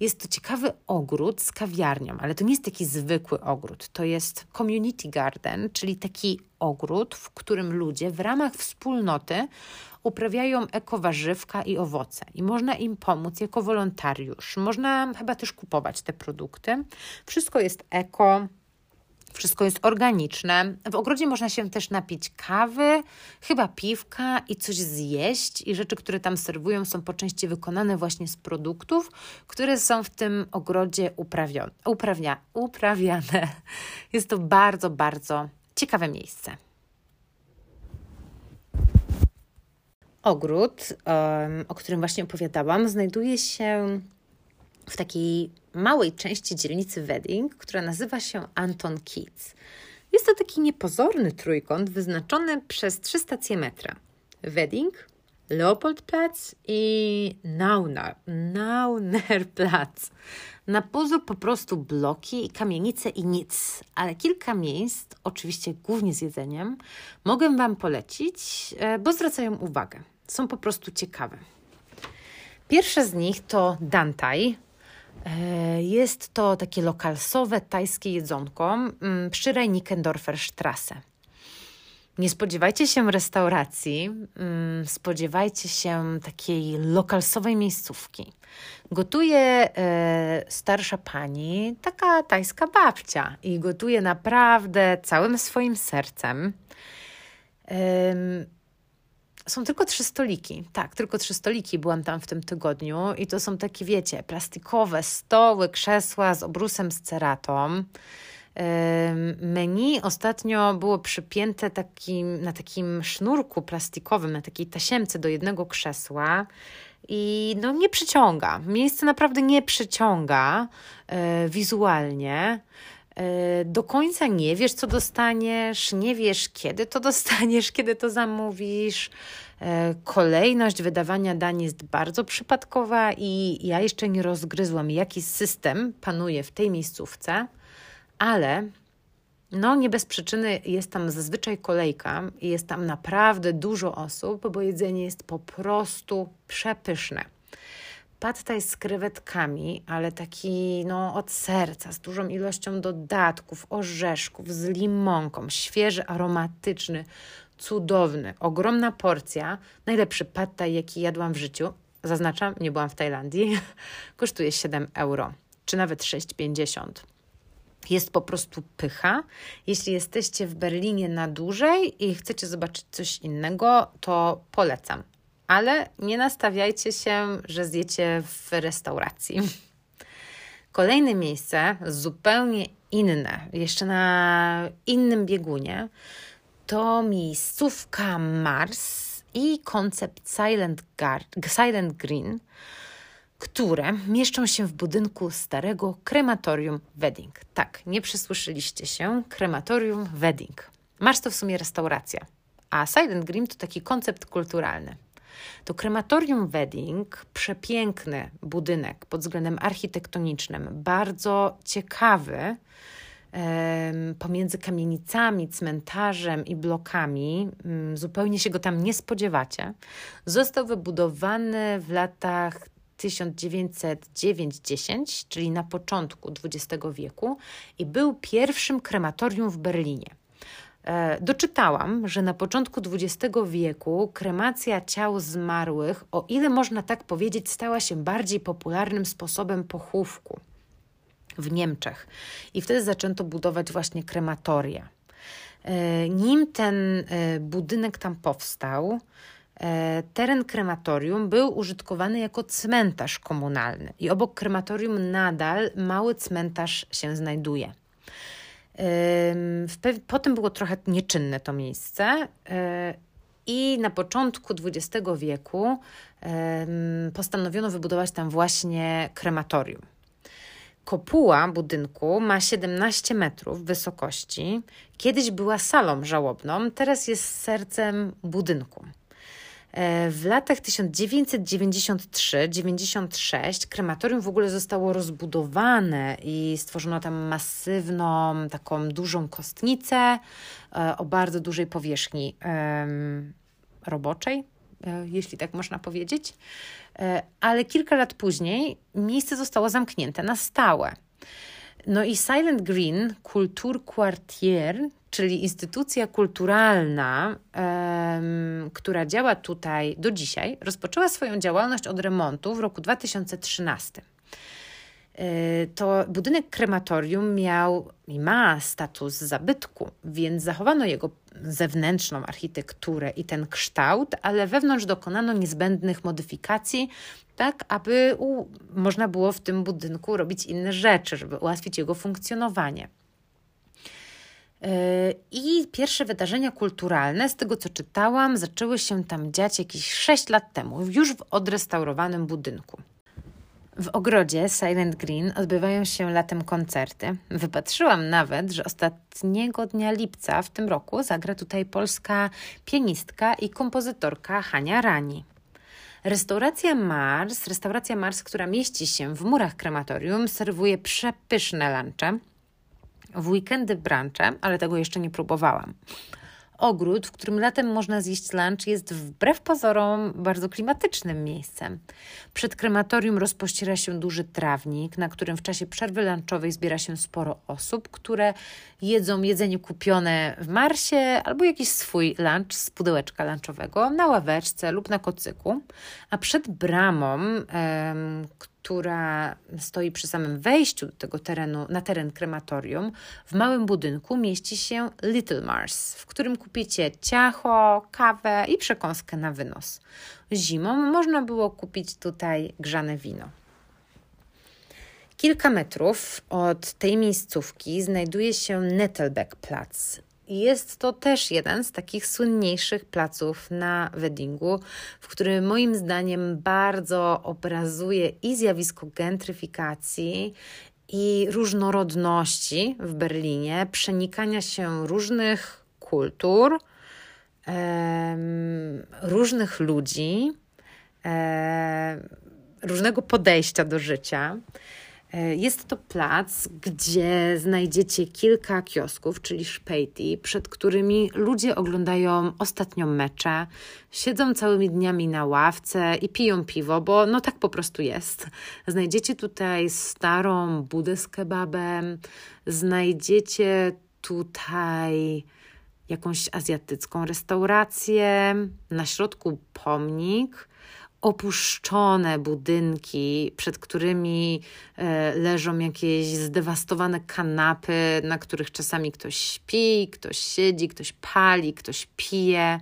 Jest to ciekawy ogród z kawiarnią, ale to nie jest taki zwykły ogród. To jest community garden, czyli taki ogród, w którym ludzie w ramach wspólnoty uprawiają ekowarzywka i owoce i można im pomóc jako wolontariusz. Można chyba też kupować te produkty. Wszystko jest eko, wszystko jest organiczne. W ogrodzie można się też napić kawy, chyba piwka i coś zjeść. I rzeczy, które tam serwują, są po części wykonane właśnie z produktów, które są w tym ogrodzie uprawione, uprawnia, uprawiane. Jest to bardzo, bardzo ciekawe miejsce. Ogród, o którym właśnie opowiadałam, znajduje się w takiej małej części dzielnicy Wedding, która nazywa się Anton Keats. Jest to taki niepozorny trójkąt wyznaczony przez trzy stacje metra. Wedding, Leopoldplatz i Nauner, Naunerplatz. Na pozór po prostu bloki, kamienice i nic, ale kilka miejsc, oczywiście głównie z jedzeniem, mogę Wam polecić, e, bo zwracają uwagę. Są po prostu ciekawe. Pierwsze z nich to Dantai, E, jest to takie lokalsowe tajskie jedzonko mm, przy Reinickendorfer Strasse. Nie spodziewajcie się restauracji, mm, spodziewajcie się takiej lokalsowej miejscówki. Gotuje e, starsza pani, taka tajska babcia, i gotuje naprawdę całym swoim sercem. Są tylko trzy stoliki. Tak, tylko trzy stoliki byłam tam w tym tygodniu i to są takie, wiecie, plastikowe stoły, krzesła z obrusem z ceratą. Menu ostatnio było przypięte takim, na takim sznurku plastikowym, na takiej tasiemce do jednego krzesła i no nie przyciąga. Miejsce naprawdę nie przyciąga e, wizualnie. E, do końca nie wiesz, co dostaniesz, nie wiesz, kiedy to dostaniesz, kiedy to zamówisz. E, kolejność wydawania dań jest bardzo przypadkowa i ja jeszcze nie rozgryzłam, jaki system panuje w tej miejscówce, ale no nie bez przyczyny jest tam zazwyczaj kolejka i jest tam naprawdę dużo osób, bo jedzenie jest po prostu przepyszne pad thai z krewetkami, ale taki no od serca, z dużą ilością dodatków, orzeszków, z limonką, świeży, aromatyczny, cudowny, ogromna porcja, najlepszy pad thai, jaki jadłam w życiu. Zaznaczam, nie byłam w Tajlandii. Kosztuje 7 euro, czy nawet 6,50 jest po prostu pycha. Jeśli jesteście w Berlinie na dłużej i chcecie zobaczyć coś innego, to polecam ale nie nastawiajcie się, że zjecie w restauracji. Kolejne miejsce, zupełnie inne, jeszcze na innym biegunie, to miejscówka Mars i koncept Silent, Silent Green, które mieszczą się w budynku starego krematorium Wedding. Tak, nie przysłyszeliście się, krematorium Wedding. Mars to w sumie restauracja, a Silent Green to taki koncept kulturalny. To krematorium Wedding, przepiękny budynek pod względem architektonicznym, bardzo ciekawy, pomiędzy kamienicami, cmentarzem i blokami, mm, zupełnie się go tam nie spodziewacie, został wybudowany w latach 1909-10, czyli na początku XX wieku, i był pierwszym krematorium w Berlinie. E, doczytałam, że na początku XX wieku kremacja ciał zmarłych, o ile można tak powiedzieć, stała się bardziej popularnym sposobem pochówku w Niemczech. I wtedy zaczęto budować właśnie krematoria. E, nim ten e, budynek tam powstał, teren krematorium był użytkowany jako cmentarz komunalny i obok krematorium nadal mały cmentarz się znajduje. Potem było trochę nieczynne to miejsce. E, I na początku XX wieku postanowiono wybudować tam właśnie krematorium. Kopuła budynku ma 17 metrów wysokości. Kiedyś była salą żałobną, teraz jest sercem budynku. E, w latach 1993-96 krematorium w ogóle zostało rozbudowane i stworzono tam masywną, taką dużą kostnicę e, o bardzo dużej powierzchni roboczej, e, jeśli tak można powiedzieć. Ale kilka lat później miejsce zostało zamknięte na stałe. No i Silent Green Kultur Quartier czyli instytucja kulturalna, która działa tutaj do dzisiaj, rozpoczęła swoją działalność od remontu w roku 2013. E, to budynek krematorium miał i ma status zabytku, więc zachowano jego zewnętrzną architekturę i ten kształt, ale wewnątrz dokonano niezbędnych modyfikacji, tak aby u, można było w tym budynku robić inne rzeczy, żeby ułatwić jego funkcjonowanie. I pierwsze wydarzenia kulturalne, z tego co czytałam, zaczęły się tam dziać jakieś 6 lat temu, już w odrestaurowanym budynku. W ogrodzie Silent Green odbywają się latem koncerty. Wypatrzyłam nawet, że ostatniego dnia lipca w tym roku zagra tutaj polska pianistka i kompozytorka Hania Rani. Restauracja Mars, restauracja Mars, która mieści się w murach krematorium, serwuje przepyszne lunche w weekendy brunche, ale tego jeszcze nie próbowałam. Ogród, w którym latem można zjeść lunch, jest wbrew pozorom bardzo klimatycznym miejscem. Przed krematorium rozpościera się duży trawnik, na którym w czasie przerwy lunchowej zbiera się sporo osób, które jedzą jedzenie kupione w Marsie albo jakiś swój lunch z pudełeczka lunchowego na ławeczce lub na kocyku. A przed bramą, która stoi przy samym wejściu tego terenu, na teren krematorium, w małym budynku mieści się Little Mars, w którym kupicie ciacho, kawę i przekąskę na wynos. Zimą można było kupić tutaj grzane wino. Kilka metrów od tej miejscówki znajduje się Nettlebeck Platz, jest to też jeden z takich słynniejszych placów na weddingu, w którym moim zdaniem bardzo obrazuje i zjawisko gentryfikacji, i różnorodności w Berlinie, przenikania się różnych kultur, różnych ludzi, różnego podejścia do życia. E, jest to plac, gdzie znajdziecie kilka kiosków, czyli szpejti, przed którymi ludzie oglądają ostatnio mecze, siedzą całymi dniami na ławce i piją piwo, bo no tak po prostu jest. Znajdziecie tutaj starą budę z kebabem, znajdziecie tutaj jakąś azjatycką restaurację, na środku pomnik opuszczone budynki, przed którymi e, leżą jakieś zdewastowane kanapy, na których czasami ktoś śpi, ktoś siedzi, ktoś pali, ktoś pije.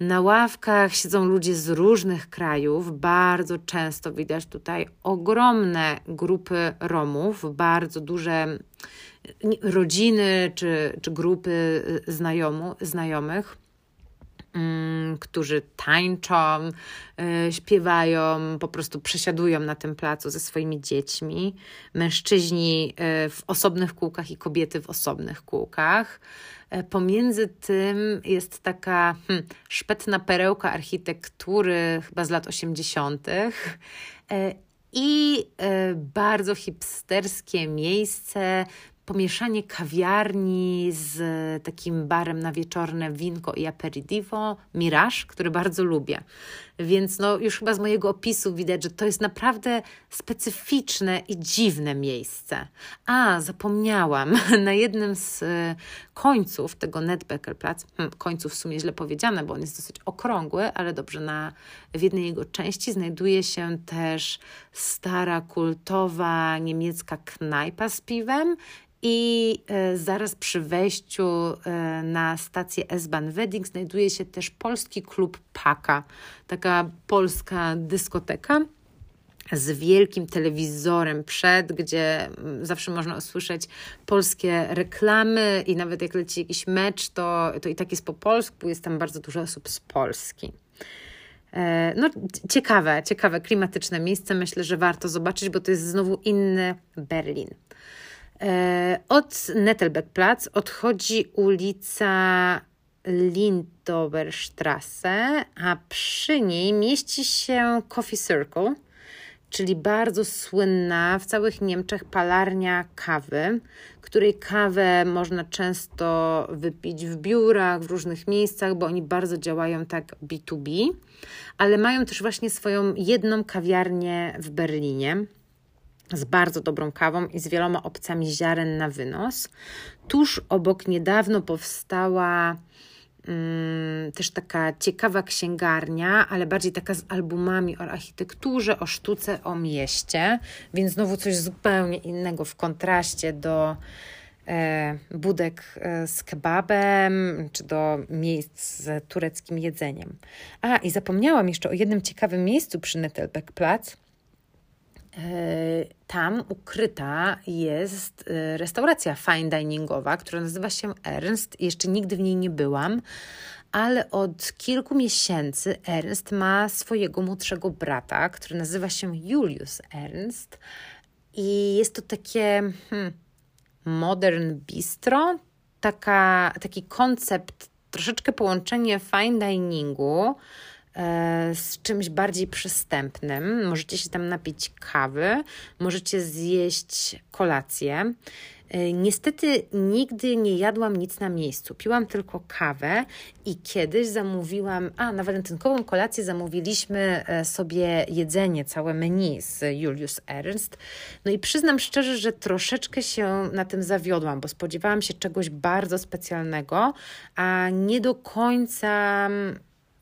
Na ławkach siedzą ludzie z różnych krajów. Bardzo często widać tutaj ogromne grupy Romów, bardzo duże rodziny czy, czy grupy znajomu, znajomych. Mm, którzy tańczą, y, śpiewają, po prostu przesiadują na tym placu ze swoimi dziećmi. Mężczyźni y, w osobnych kółkach i kobiety w osobnych kółkach. Y, pomiędzy tym jest taka hmm, szpetna perełka architektury, chyba z lat 80. I bardzo hipsterskie miejsce pomieszanie kawiarni z takim barem na wieczorne winko i aperitivo, Mirage, który bardzo lubię. Więc no, już chyba z mojego opisu widać, że to jest naprawdę specyficzne i dziwne miejsce. A, zapomniałam, na jednym z e, końców tego Netbeckerplatz, hmm, końców w sumie źle powiedziane, bo on jest dosyć okrągły, ale dobrze, na, w jednej jego części znajduje się też stara, kultowa niemiecka knajpa z piwem i e, zaraz przy wejściu e, na stację S-Bahn Wedding znajduje się też polski klub Paka, taka polska dyskoteka z wielkim telewizorem przed, gdzie mm, zawsze można usłyszeć polskie reklamy i nawet jak leci jakiś mecz, to, to i tak jest po polsku, jest tam bardzo dużo osób z Polski. E, no, ciekawe, ciekawe, klimatyczne miejsce. Myślę, że warto zobaczyć, bo to jest znowu inny Berlin. E, od Nettelbeckplatz odchodzi ulica Lindoberstrasse, a przy niej mieści się Coffee Circle, czyli bardzo słynna w całych Niemczech palarnia kawy, której kawę można często wypić w biurach, w różnych miejscach, bo oni bardzo działają tak B2B, ale mają też właśnie swoją jedną kawiarnię w Berlinie z bardzo dobrą kawą i z wieloma opcjami ziaren na wynos. Tuż obok niedawno powstała też taka ciekawa księgarnia, ale bardziej taka z albumami o architekturze, o sztuce, o mieście, więc znowu coś zupełnie innego w kontraście do e, budek e, z kebabem, czy do miejsc z tureckim jedzeniem. A, i zapomniałam jeszcze o jednym ciekawym miejscu przy Nettelbeckplatz, E, tam ukryta jest e, restauracja fine diningowa, która nazywa się Ernst. Jeszcze nigdy w niej nie byłam, ale od kilku miesięcy Ernst ma swojego młodszego brata, który nazywa się Julius Ernst. I jest to takie hmm, modern bistro, taka, taki koncept, troszeczkę połączenie fine diningu E, z czymś bardziej przystępnym. Możecie się tam napić kawy, możecie zjeść kolację. E, niestety nigdy nie jadłam nic na miejscu. Piłam tylko kawę i kiedyś zamówiłam, a na walentynkową kolację zamówiliśmy e, sobie jedzenie, całe menu z Julius Ernst. No i przyznam szczerze, że troszeczkę się na tym zawiodłam, bo spodziewałam się czegoś bardzo specjalnego, a nie do końca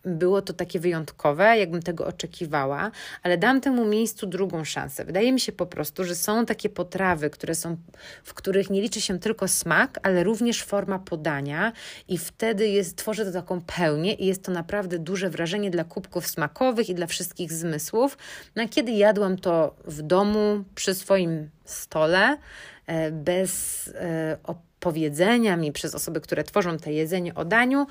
było to takie wyjątkowe, jakbym tego oczekiwała, ale dam temu miejscu drugą szansę. Wydaje mi się po prostu, że są takie potrawy, które są, w których nie liczy się tylko smak, ale również forma podania i wtedy jest, tworzy to taką pełnię i jest to naprawdę duże wrażenie dla kubków smakowych i dla wszystkich zmysłów. No, kiedy jadłam to w domu, przy swoim stole, e, bez e, powiedzenia mi przez osoby, które tworzą te jedzenie o daniu,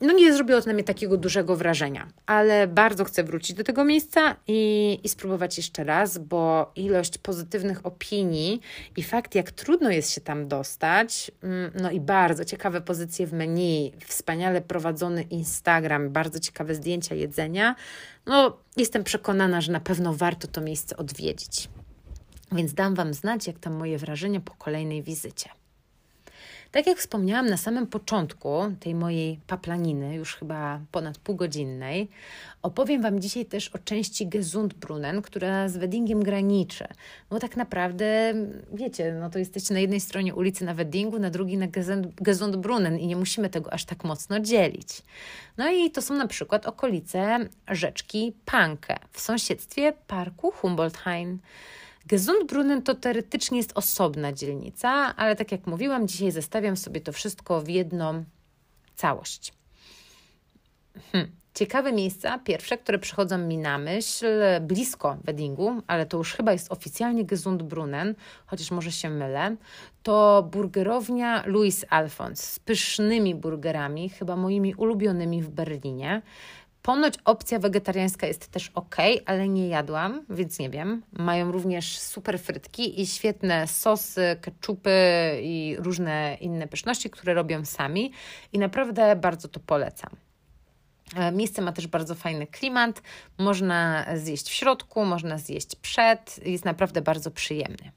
no nie zrobiło to na mnie takiego dużego wrażenia. Ale bardzo chcę wrócić do tego miejsca i, i spróbować jeszcze raz, bo ilość pozytywnych opinii i fakt, jak trudno jest się tam dostać, mm, no i bardzo ciekawe pozycje w menu, wspaniale prowadzony Instagram, bardzo ciekawe zdjęcia jedzenia, no jestem przekonana, że na pewno warto to miejsce odwiedzić. Więc dam Wam znać, jak tam moje wrażenia po kolejnej wizycie. Tak jak wspomniałam na samym początku tej mojej paplaniny, już chyba ponad półgodzinnej, opowiem Wam dzisiaj też o części Gesundbrunnen, która z Weddingiem graniczy. Bo tak naprawdę, wiecie, no to jesteście na jednej stronie ulicy na Weddingu, na drugiej na Gesundbrunnen i nie musimy tego aż tak mocno dzielić. No i to są na przykład okolice rzeczki Panke w sąsiedztwie parku Humboldthain. Gesundbrunnen to teoretycznie jest osobna dzielnica, ale tak jak mówiłam, dzisiaj zestawiam sobie to wszystko w jedną całość. Hmm. Ciekawe miejsca, pierwsze, które przychodzą mi na myśl, blisko Weddingu, ale to już chyba jest oficjalnie Gesundbrunnen, chociaż może się mylę, to burgerownia Louis Alphons z pysznymi burgerami, chyba moimi ulubionymi w Berlinie. Ponoć opcja wegetariańska jest też ok, ale nie jadłam, więc nie wiem. Mają również super frytki i świetne sosy, keczupy i różne inne pyszności, które robią sami i naprawdę bardzo to polecam. E, miejsce ma też bardzo fajny klimat. Można zjeść w środku, można zjeść przed. Jest naprawdę bardzo przyjemny.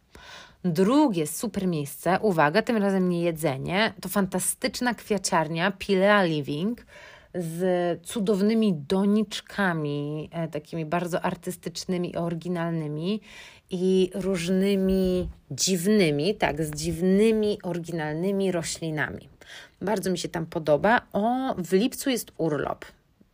Drugie super miejsce, uwaga, tym razem nie jedzenie, to fantastyczna kwiaciarnia Pilea Living z cudownymi doniczkami, e, takimi bardzo artystycznymi, oryginalnymi i różnymi dziwnymi, tak, z dziwnymi, oryginalnymi roślinami. Bardzo mi się tam podoba. O, w lipcu jest urlop.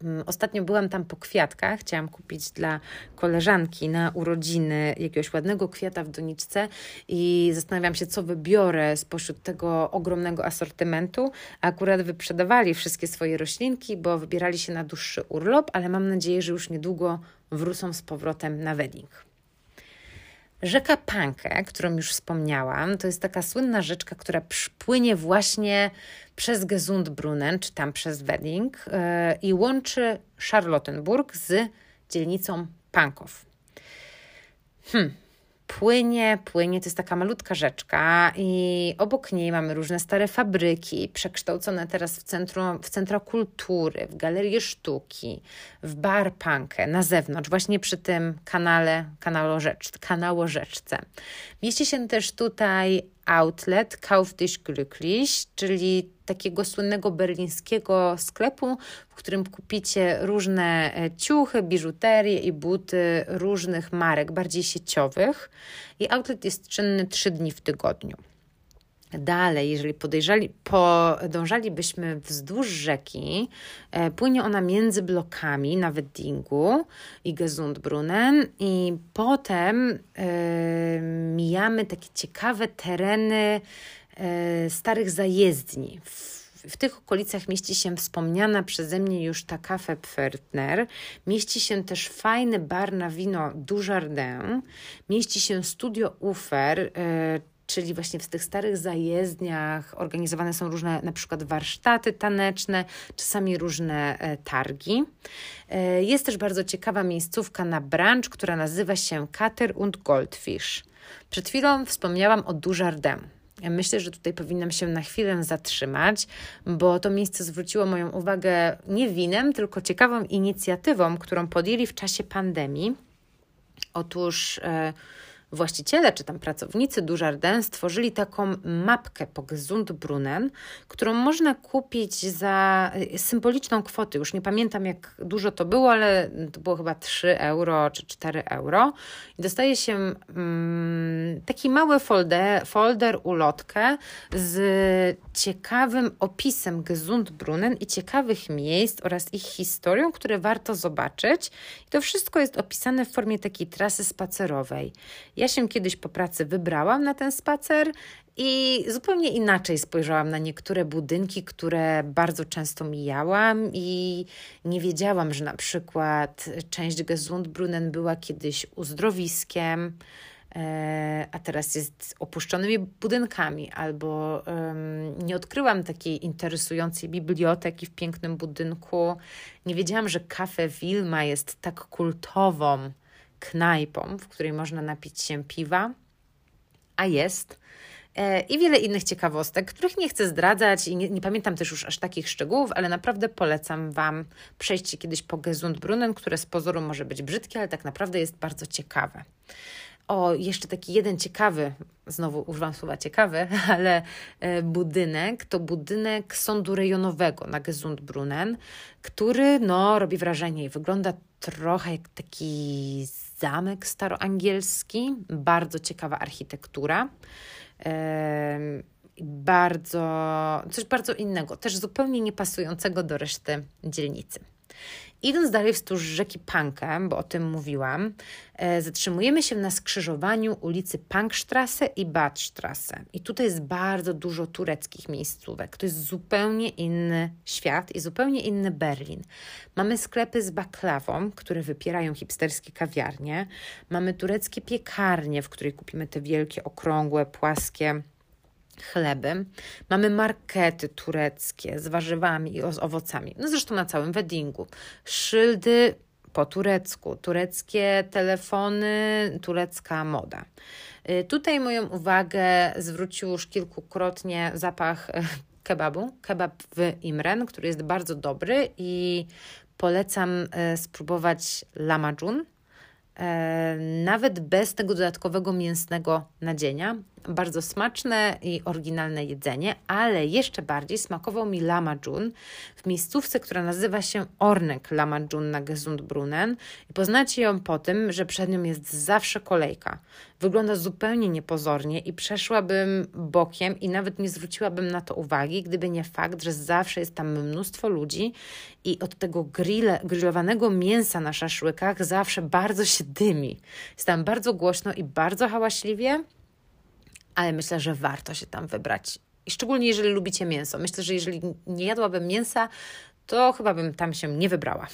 Mm, ostatnio byłam tam po kwiatkach, chciałam kupić dla koleżanki na urodziny jakiegoś ładnego kwiata w doniczce i zastanawiam się, co wybiorę spośród tego ogromnego asortymentu. Akurat wyprzedawali wszystkie swoje roślinki, bo wybierali się na dłuższy urlop, ale mam nadzieję, że już niedługo wrócą z powrotem na wedding. Rzeka Panke, którą już wspomniałam, to jest taka słynna rzeczka, która płynie właśnie przez Gesundbrunnen, czy tam przez Wedding yy, i łączy Charlottenburg z dzielnicą Pankow. Hmm, płynie, płynie. To jest taka malutka rzeczka i obok niej mamy różne stare fabryki, przekształcone teraz w, centrum, w centra kultury, w galerię sztuki, w bar punkę na zewnątrz, właśnie przy tym kanale, kanałorzecz, kanałorzeczce. Mieści się też tutaj outlet Kauf dich glücklich, czyli takiego słynnego berlińskiego sklepu, w którym kupicie różne e, ciuchy, biżuterię i buty różnych marek, bardziej sieciowych. I outlet jest czynny trzy dni w tygodniu. Dalej, jeżeli podążalibyśmy wzdłuż rzeki, e, płynie ona między blokami na Weddingu i Gesundbrunnen i potem e, mijamy takie ciekawe tereny e, starych zajezdni. W, w tych okolicach mieści się wspomniana przeze mnie już ta Cafe Pförtner, mieści się też fajny bar na wino Dujardin, mieści się studio Ufer, czyli właśnie w tych starych zajezdniach organizowane są różne na przykład warsztaty taneczne, czasami różne e, targi. E, jest też bardzo ciekawa miejscówka na brunch, która nazywa się Kater und Goldfish. Przed chwilą wspomniałam o Dujardin. Myślę, że tutaj powinnam się na chwilę zatrzymać, bo to miejsce zwróciło moją uwagę nie winem, tylko ciekawą inicjatywą, którą podjęli w czasie pandemii. Otóż e, Właściciele czy tam pracownicy Dujardin stworzyli taką mapkę po Gesundbrunnen, którą można kupić za y, symboliczną kwotę. Już nie pamiętam jak dużo to było, ale to było chyba 3 euro czy 4 euro. I dostaje się mm, taki mały folder, folder, ulotkę z ciekawym opisem Gesundbrunnen i ciekawych miejsc oraz ich historią, które warto zobaczyć. I to wszystko jest opisane w formie takiej trasy spacerowej. Ja się kiedyś po pracy wybrałam na ten spacer i zupełnie inaczej spojrzałam na niektóre budynki, które bardzo często mijałam i nie wiedziałam, że na przykład część Gesundbrunnen była kiedyś uzdrowiskiem, e, a teraz jest opuszczonymi budynkami, albo nie odkryłam takiej interesującej biblioteki w pięknym budynku. Nie wiedziałam, że Cafe Wilma jest tak kultową knajpą, w której można napić się piwa, a jest. E, I wiele innych ciekawostek, których nie chcę zdradzać i nie, nie, pamiętam też już aż takich szczegółów, ale naprawdę polecam Wam przejście kiedyś po Gesundbrunnen, które z pozoru może być brzydkie, ale tak naprawdę jest bardzo ciekawe. O, jeszcze taki jeden ciekawy, znowu używam słowa ciekawy, ale e, budynek to budynek sądu rejonowego na Gesundbrunnen, który no, robi wrażenie i wygląda trochę jak taki zamek staroangielski, bardzo ciekawa architektura. Bardzo, coś bardzo innego, też zupełnie niepasującego do reszty dzielnicy. Idąc dalej wzdłuż rzeki Pankę, bo o tym mówiłam, e, zatrzymujemy się na skrzyżowaniu ulicy Pankstrasse i Badstrasse. I tutaj jest bardzo dużo tureckich miejscówek. To jest zupełnie inny świat i zupełnie inny Berlin. Mamy sklepy z baklawą, które wypierają hipsterskie kawiarnie. Mamy tureckie piekarnie, w której kupimy te wielkie, okrągłe, płaskie chleby. Mamy markety tureckie z warzywami i z owocami. No zresztą na całym weddingu. Szyldy po turecku, tureckie telefony, turecka moda. Y, tutaj moją uwagę zwrócił już kilkukrotnie zapach e, kebabu, kebab w Imren, który jest bardzo dobry i polecam e, spróbować lamajun, e, nawet bez tego dodatkowego mięsnego nadzienia. Bardzo smaczne i oryginalne jedzenie, ale jeszcze bardziej smakował mi lamajun w miejscówce, która nazywa się Ornek lamajun na Gesundbrunnen i poznacie ją po tym, że przed nią jest zawsze kolejka. Wygląda zupełnie niepozornie i przeszłabym bokiem i nawet nie zwróciłabym na to uwagi, gdyby nie fakt, że zawsze jest tam mnóstwo ludzi i od tego grille, grillowanego mięsa na szaszłykach zawsze bardzo się dymi. Jest tam bardzo głośno i bardzo hałaśliwie ale myślę, że warto się tam wybrać. I szczególnie jeżeli lubicie mięso. Myślę, że jeżeli nie jadłabym mięsa, to chyba bym tam się nie wybrała.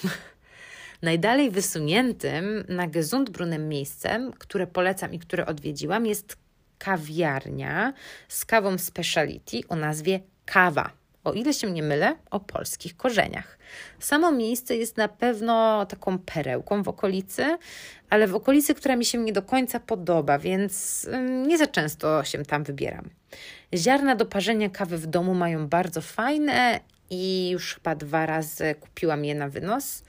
Najdalej wysuniętym na Gesundbrunnen miejscem, które polecam i które odwiedziłam, jest kawiarnia z kawą speciality o nazwie Kawa. O ile się nie mylę, o polskich korzeniach. Samo miejsce jest na pewno taką perełką w okolicy, ale w okolicy, która mi się nie do końca podoba, więc nie za często się tam wybieram. Ziarna do parzenia kawy w domu mają bardzo fajne i już chyba dwa razy kupiłam je na wynos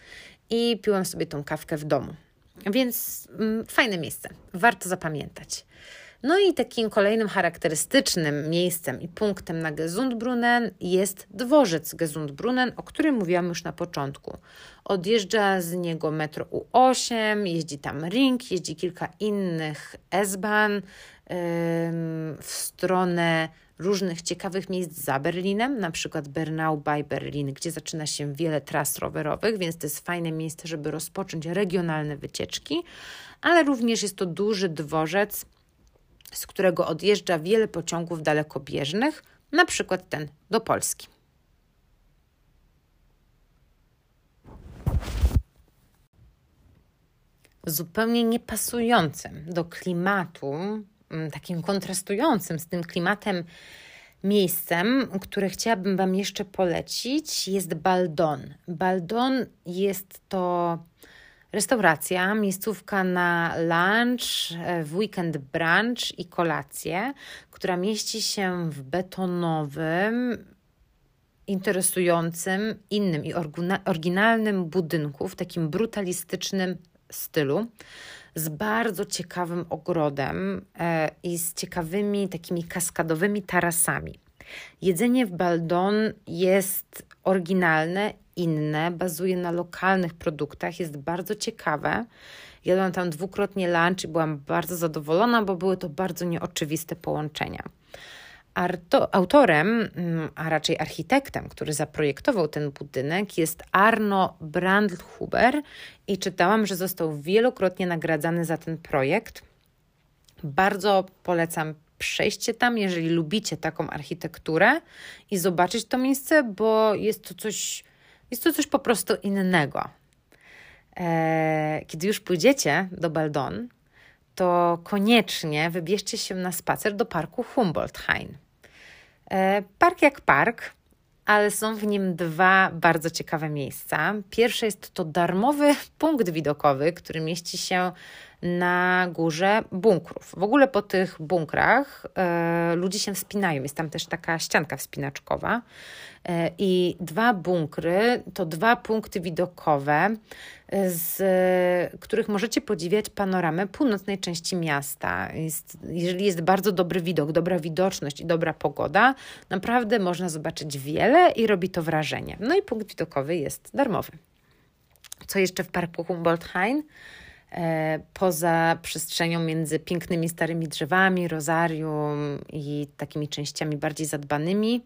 i piłam sobie tą kawkę w domu. Więc fajne miejsce, warto zapamiętać. No i takim kolejnym charakterystycznym miejscem i punktem na Gesundbrunnen jest dworzec Gesundbrunnen, o którym mówiłam już na początku. Odjeżdża z niego metro U8, jeździ tam Ring, jeździ kilka innych S-Bahn w stronę różnych ciekawych miejsc za Berlinem, na przykład Bernau bei Berlin, gdzie zaczyna się wiele tras rowerowych, więc to jest fajne miejsce, żeby rozpocząć regionalne wycieczki, ale również jest to duży dworzec, z którego odjeżdża wiele pociągów dalekobieżnych, na przykład ten do Polski. Zupełnie niepasującym do klimatu, mm, takim kontrastującym z tym klimatem miejscem, które chciałabym Wam jeszcze polecić, jest Baldon. Baldon jest to Restauracja, miejscówka na lunch, e, w weekend brunch i kolację, która mieści się w betonowym, interesującym, innym i oryginalnym budynku, w takim brutalistycznym stylu, z bardzo ciekawym ogrodem e, i z ciekawymi takimi kaskadowymi tarasami. Jedzenie w Baldon jest oryginalne inne, bazuje na lokalnych produktach, jest bardzo ciekawe. Jadłam tam dwukrotnie lunch i byłam bardzo zadowolona, bo były to bardzo nieoczywiste połączenia. Arto, autorem, mm, a raczej architektem, który zaprojektował ten budynek, jest Arno Brandlhuber i czytałam, że został wielokrotnie nagradzany za ten projekt. Bardzo polecam przejście tam, jeżeli lubicie taką architekturę i zobaczyć to miejsce, bo jest to coś jest to coś po prostu innego. E, kiedy już pójdziecie do Baldon, to koniecznie wybierzcie się na spacer do parku Humboldt-Hain. E, park jak park, ale są w nim dwa bardzo ciekawe miejsca. Pierwsze jest to darmowy punkt widokowy, który mieści się na górze bunkrów. W ogóle po tych bunkrach e, ludzie się wspinają. Jest tam też taka ścianka wspinaczkowa. E, I dwa bunkry to dwa punkty widokowe, e, z których możecie podziwiać panoramę północnej części miasta. Jest, jeżeli jest bardzo dobry widok, dobra widoczność i dobra pogoda, naprawdę można zobaczyć wiele i robi to wrażenie. No i punkt widokowy jest darmowy. Co jeszcze w parku Humboldt-Hain? E, poza przestrzenią między pięknymi starymi drzewami, rozarium i takimi częściami bardziej zadbanymi,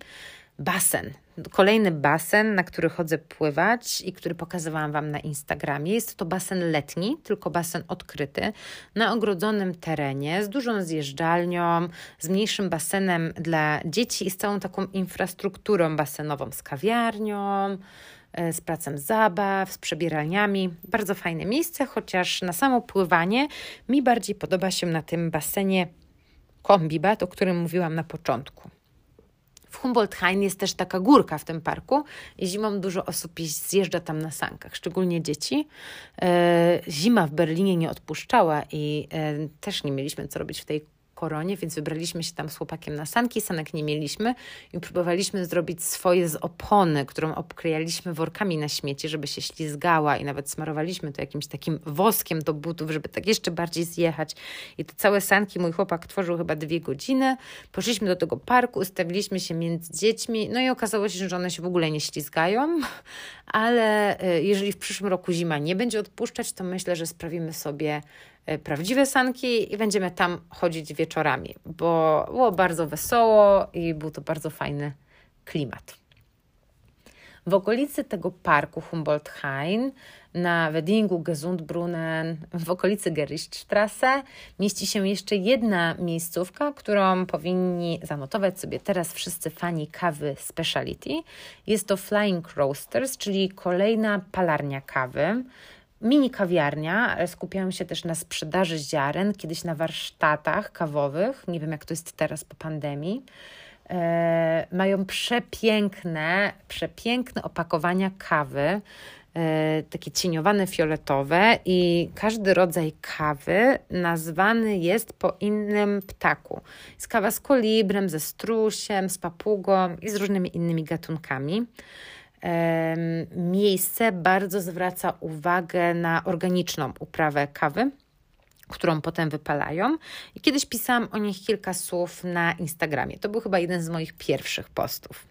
basen. Kolejny basen, na który chodzę pływać i który pokazywałam Wam na Instagramie. Jest to basen letni, tylko basen odkryty, na ogrodzonym terenie, z dużą zjeżdżalnią, z mniejszym basenem dla dzieci i z całą taką infrastrukturą basenową, z kawiarnią, z placem zabaw, z przebieralniami. Bardzo fajne miejsce, chociaż na samo pływanie mi bardziej podoba się na tym basenie Kombibat, o którym mówiłam na początku. W Humboldt-Hain jest też taka górka w tym parku i zimą dużo osób zjeżdża tam na sankach, szczególnie dzieci. E, zima w Berlinie nie odpuszczała i e, też nie mieliśmy co robić w tej koronie, więc wybraliśmy się tam z chłopakiem na sanki, sanek nie mieliśmy i próbowaliśmy zrobić swoje z opony, którą obklejaliśmy workami na śmieci, żeby się ślizgała i nawet smarowaliśmy to jakimś takim woskiem do butów, żeby tak jeszcze bardziej zjechać. I te całe sanki mój chłopak tworzył chyba dwie godziny. Poszliśmy do tego parku, ustawiliśmy się między dziećmi, no i okazało się, że one się w ogóle nie ślizgają, ale e, jeżeli w przyszłym roku zima nie będzie odpuszczać, to myślę, że sprawimy sobie prawdziwe sanki i będziemy tam chodzić wieczorami, bo było bardzo wesoło i był to bardzo fajny klimat. W okolicy tego parku Humboldt-Hain, na Weddingu Gesundbrunnen, w okolicy Gerichtstrasse, mieści się jeszcze jedna miejscówka, którą powinni zanotować sobie teraz wszyscy fani kawy speciality. Jest to Flying Roasters, czyli kolejna palarnia kawy mini kawiarnia, ale skupiają się też na sprzedaży ziaren, kiedyś na warsztatach kawowych. Nie wiem, jak to jest teraz po pandemii. E, mają przepiękne, przepiękne opakowania kawy, e, takie cieniowane fioletowe i każdy rodzaj kawy nazwany jest po innym ptaku. Jest kawa z kolibrem, ze strusiem, z papugą i z różnymi innymi gatunkami miejsce bardzo zwraca uwagę na organiczną uprawę kawy, którą potem wypalają. I kiedyś pisałam o nich kilka słów na Instagramie. To był chyba jeden z moich pierwszych postów.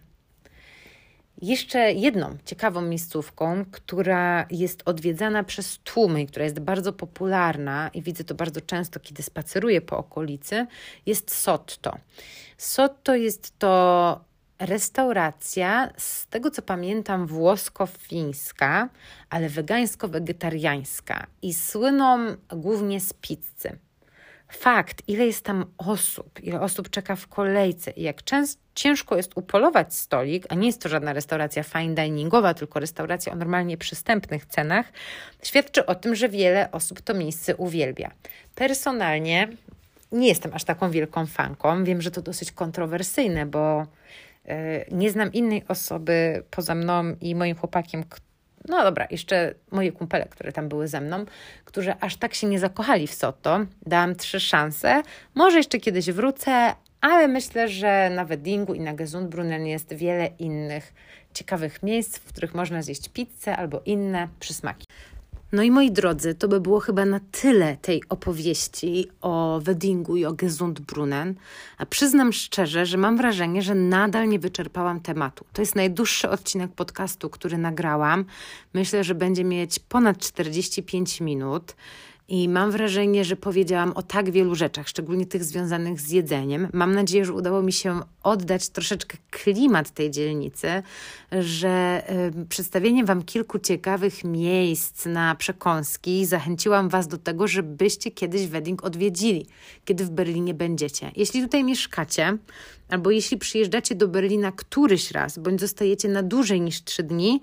Jeszcze jedną ciekawą miejscówką, która jest odwiedzana przez tłumy, która jest bardzo popularna i widzę to bardzo często, kiedy spaceruję po okolicy, jest Sotto. Sotto jest to restauracja, z tego co pamiętam, włosko-fińska, ale wegańsko-wegetariańska i słyną głównie z pizzy. Fakt, ile jest tam osób, ile osób czeka w kolejce i jak często ciężko jest upolować stolik, a nie jest to żadna restauracja fine diningowa, tylko restauracja o normalnie przystępnych cenach, świadczy o tym, że wiele osób to miejsce uwielbia. Personalnie nie jestem aż taką wielką fanką. Wiem, że to dosyć kontrowersyjne, bo nie znam innej osoby poza mną i moim chłopakiem, no dobra, jeszcze moje kumpele, które tam były ze mną, którzy aż tak się nie zakochali w Soto. Dałam trzy szanse. Może jeszcze kiedyś wrócę, ale myślę, że na Weddingu i na Gesundbrunnen jest wiele innych ciekawych miejsc, w których można zjeść pizzę albo inne przysmaki. No i moi drodzy, to by było chyba na tyle tej opowieści o Weddingu i o Gesundbrunnen. A przyznam szczerze, że mam wrażenie, że nadal nie wyczerpałam tematu. To jest najdłuższy odcinek podcastu, który nagrałam. Myślę, że będzie mieć ponad 45 minut. I mam wrażenie, że powiedziałam o tak wielu rzeczach, szczególnie tych związanych z jedzeniem. Mam nadzieję, że udało mi się oddać troszeczkę klimat tej dzielnicy, że y, Wam kilku ciekawych miejsc na przekąski zachęciłam Was do tego, żebyście kiedyś Wedding odwiedzili, kiedy w Berlinie będziecie. Jeśli tutaj mieszkacie, albo jeśli przyjeżdżacie do Berlina któryś raz, bądź zostajecie na dłużej niż trzy dni,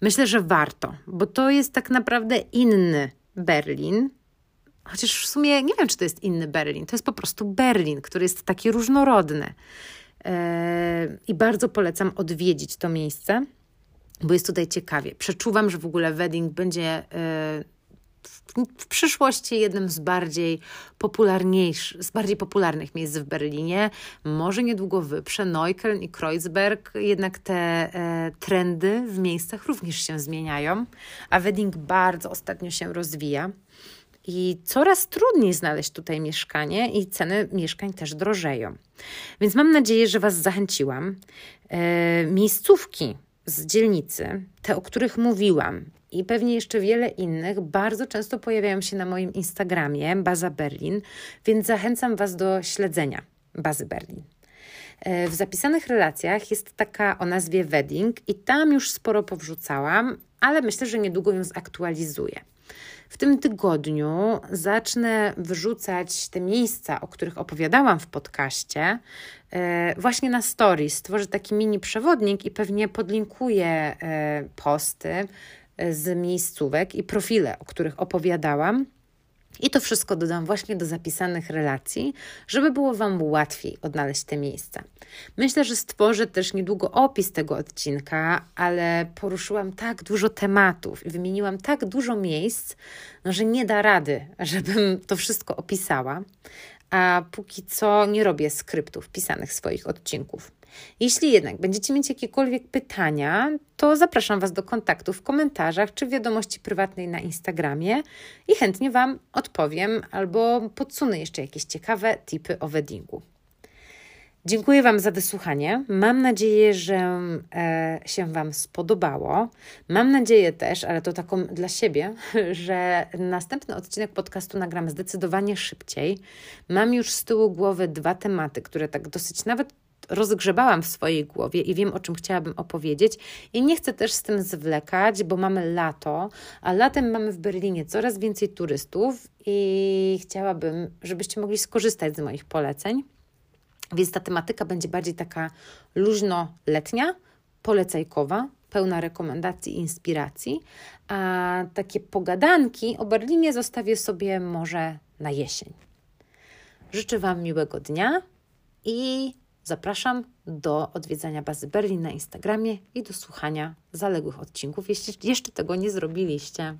myślę, że warto, bo to jest tak naprawdę inny Berlin, Chociaż w sumie nie wiem, czy to jest inny Berlin. To jest po prostu Berlin, który jest taki różnorodny. Eee, I bardzo polecam odwiedzić to miejsce, bo jest tutaj ciekawie. Przeczuwam, że w ogóle wedding będzie e, w przyszłości jednym z bardziej popularniejszych, z bardziej popularnych miejsc w Berlinie. Może niedługo wyprze Neukölln i Kreuzberg, jednak te e, trendy w miejscach również się zmieniają, a wedding bardzo ostatnio się rozwija i coraz trudniej znaleźć tutaj mieszkanie i ceny mieszkań też drożeją. Więc mam nadzieję, że Was zachęciłam. E, miejscówki z dzielnicy, te, o których mówiłam, i pewnie jeszcze wiele innych, bardzo często pojawiają się na moim Instagramie, Baza Berlin, więc zachęcam Was do śledzenia Bazy Berlin. E, w zapisanych relacjach jest taka o nazwie Wedding i tam już sporo powrzucałam, ale myślę, że niedługo ją zaktualizuję. W tym tygodniu zacznę wrzucać te miejsca, o których opowiadałam w podcaście, e, właśnie na stories. Stworzę taki mini przewodnik i pewnie podlinkuję e, posty e, z miejscówek i profile, o których opowiadałam. I to wszystko dodam właśnie do zapisanych relacji, żeby było Wam łatwiej odnaleźć te miejsca. Myślę, że stworzę też niedługo opis tego odcinka, ale poruszyłam tak dużo tematów i wymieniłam tak dużo miejsc, no, że nie da rady, żebym to wszystko opisała. A póki co nie robię skryptów pisanych swoich odcinków. Jeśli jednak będziecie mieć jakiekolwiek pytania, to zapraszam Was do kontaktu w komentarzach czy wiadomości prywatnej na Instagramie i chętnie Wam odpowiem albo podsunę jeszcze jakieś ciekawe tipy o weddingu. Dziękuję Wam za wysłuchanie. Mam nadzieję, że e, się Wam spodobało. Mam nadzieję też, ale to taką dla siebie, że następny odcinek podcastu nagram zdecydowanie szybciej. Mam już z tyłu głowy dwa tematy, które tak dosyć nawet rozgrzebałam w swojej głowie i wiem, o czym chciałabym opowiedzieć. I nie chcę też z tym zwlekać, bo mamy lato, a latem mamy w Berlinie coraz więcej turystów i chciałabym, żebyście mogli skorzystać z moich poleceń. Więc ta tematyka będzie bardziej taka luźno-letnia, polecajkowa, pełna rekomendacji i inspiracji, a takie pogadanki o Berlinie zostawię sobie może na jesień. Życzę Wam miłego dnia i zapraszam do odwiedzania bazy Berlin na Instagramie i do słuchania zaległych odcinków, jeśli jeszcze tego nie zrobiliście.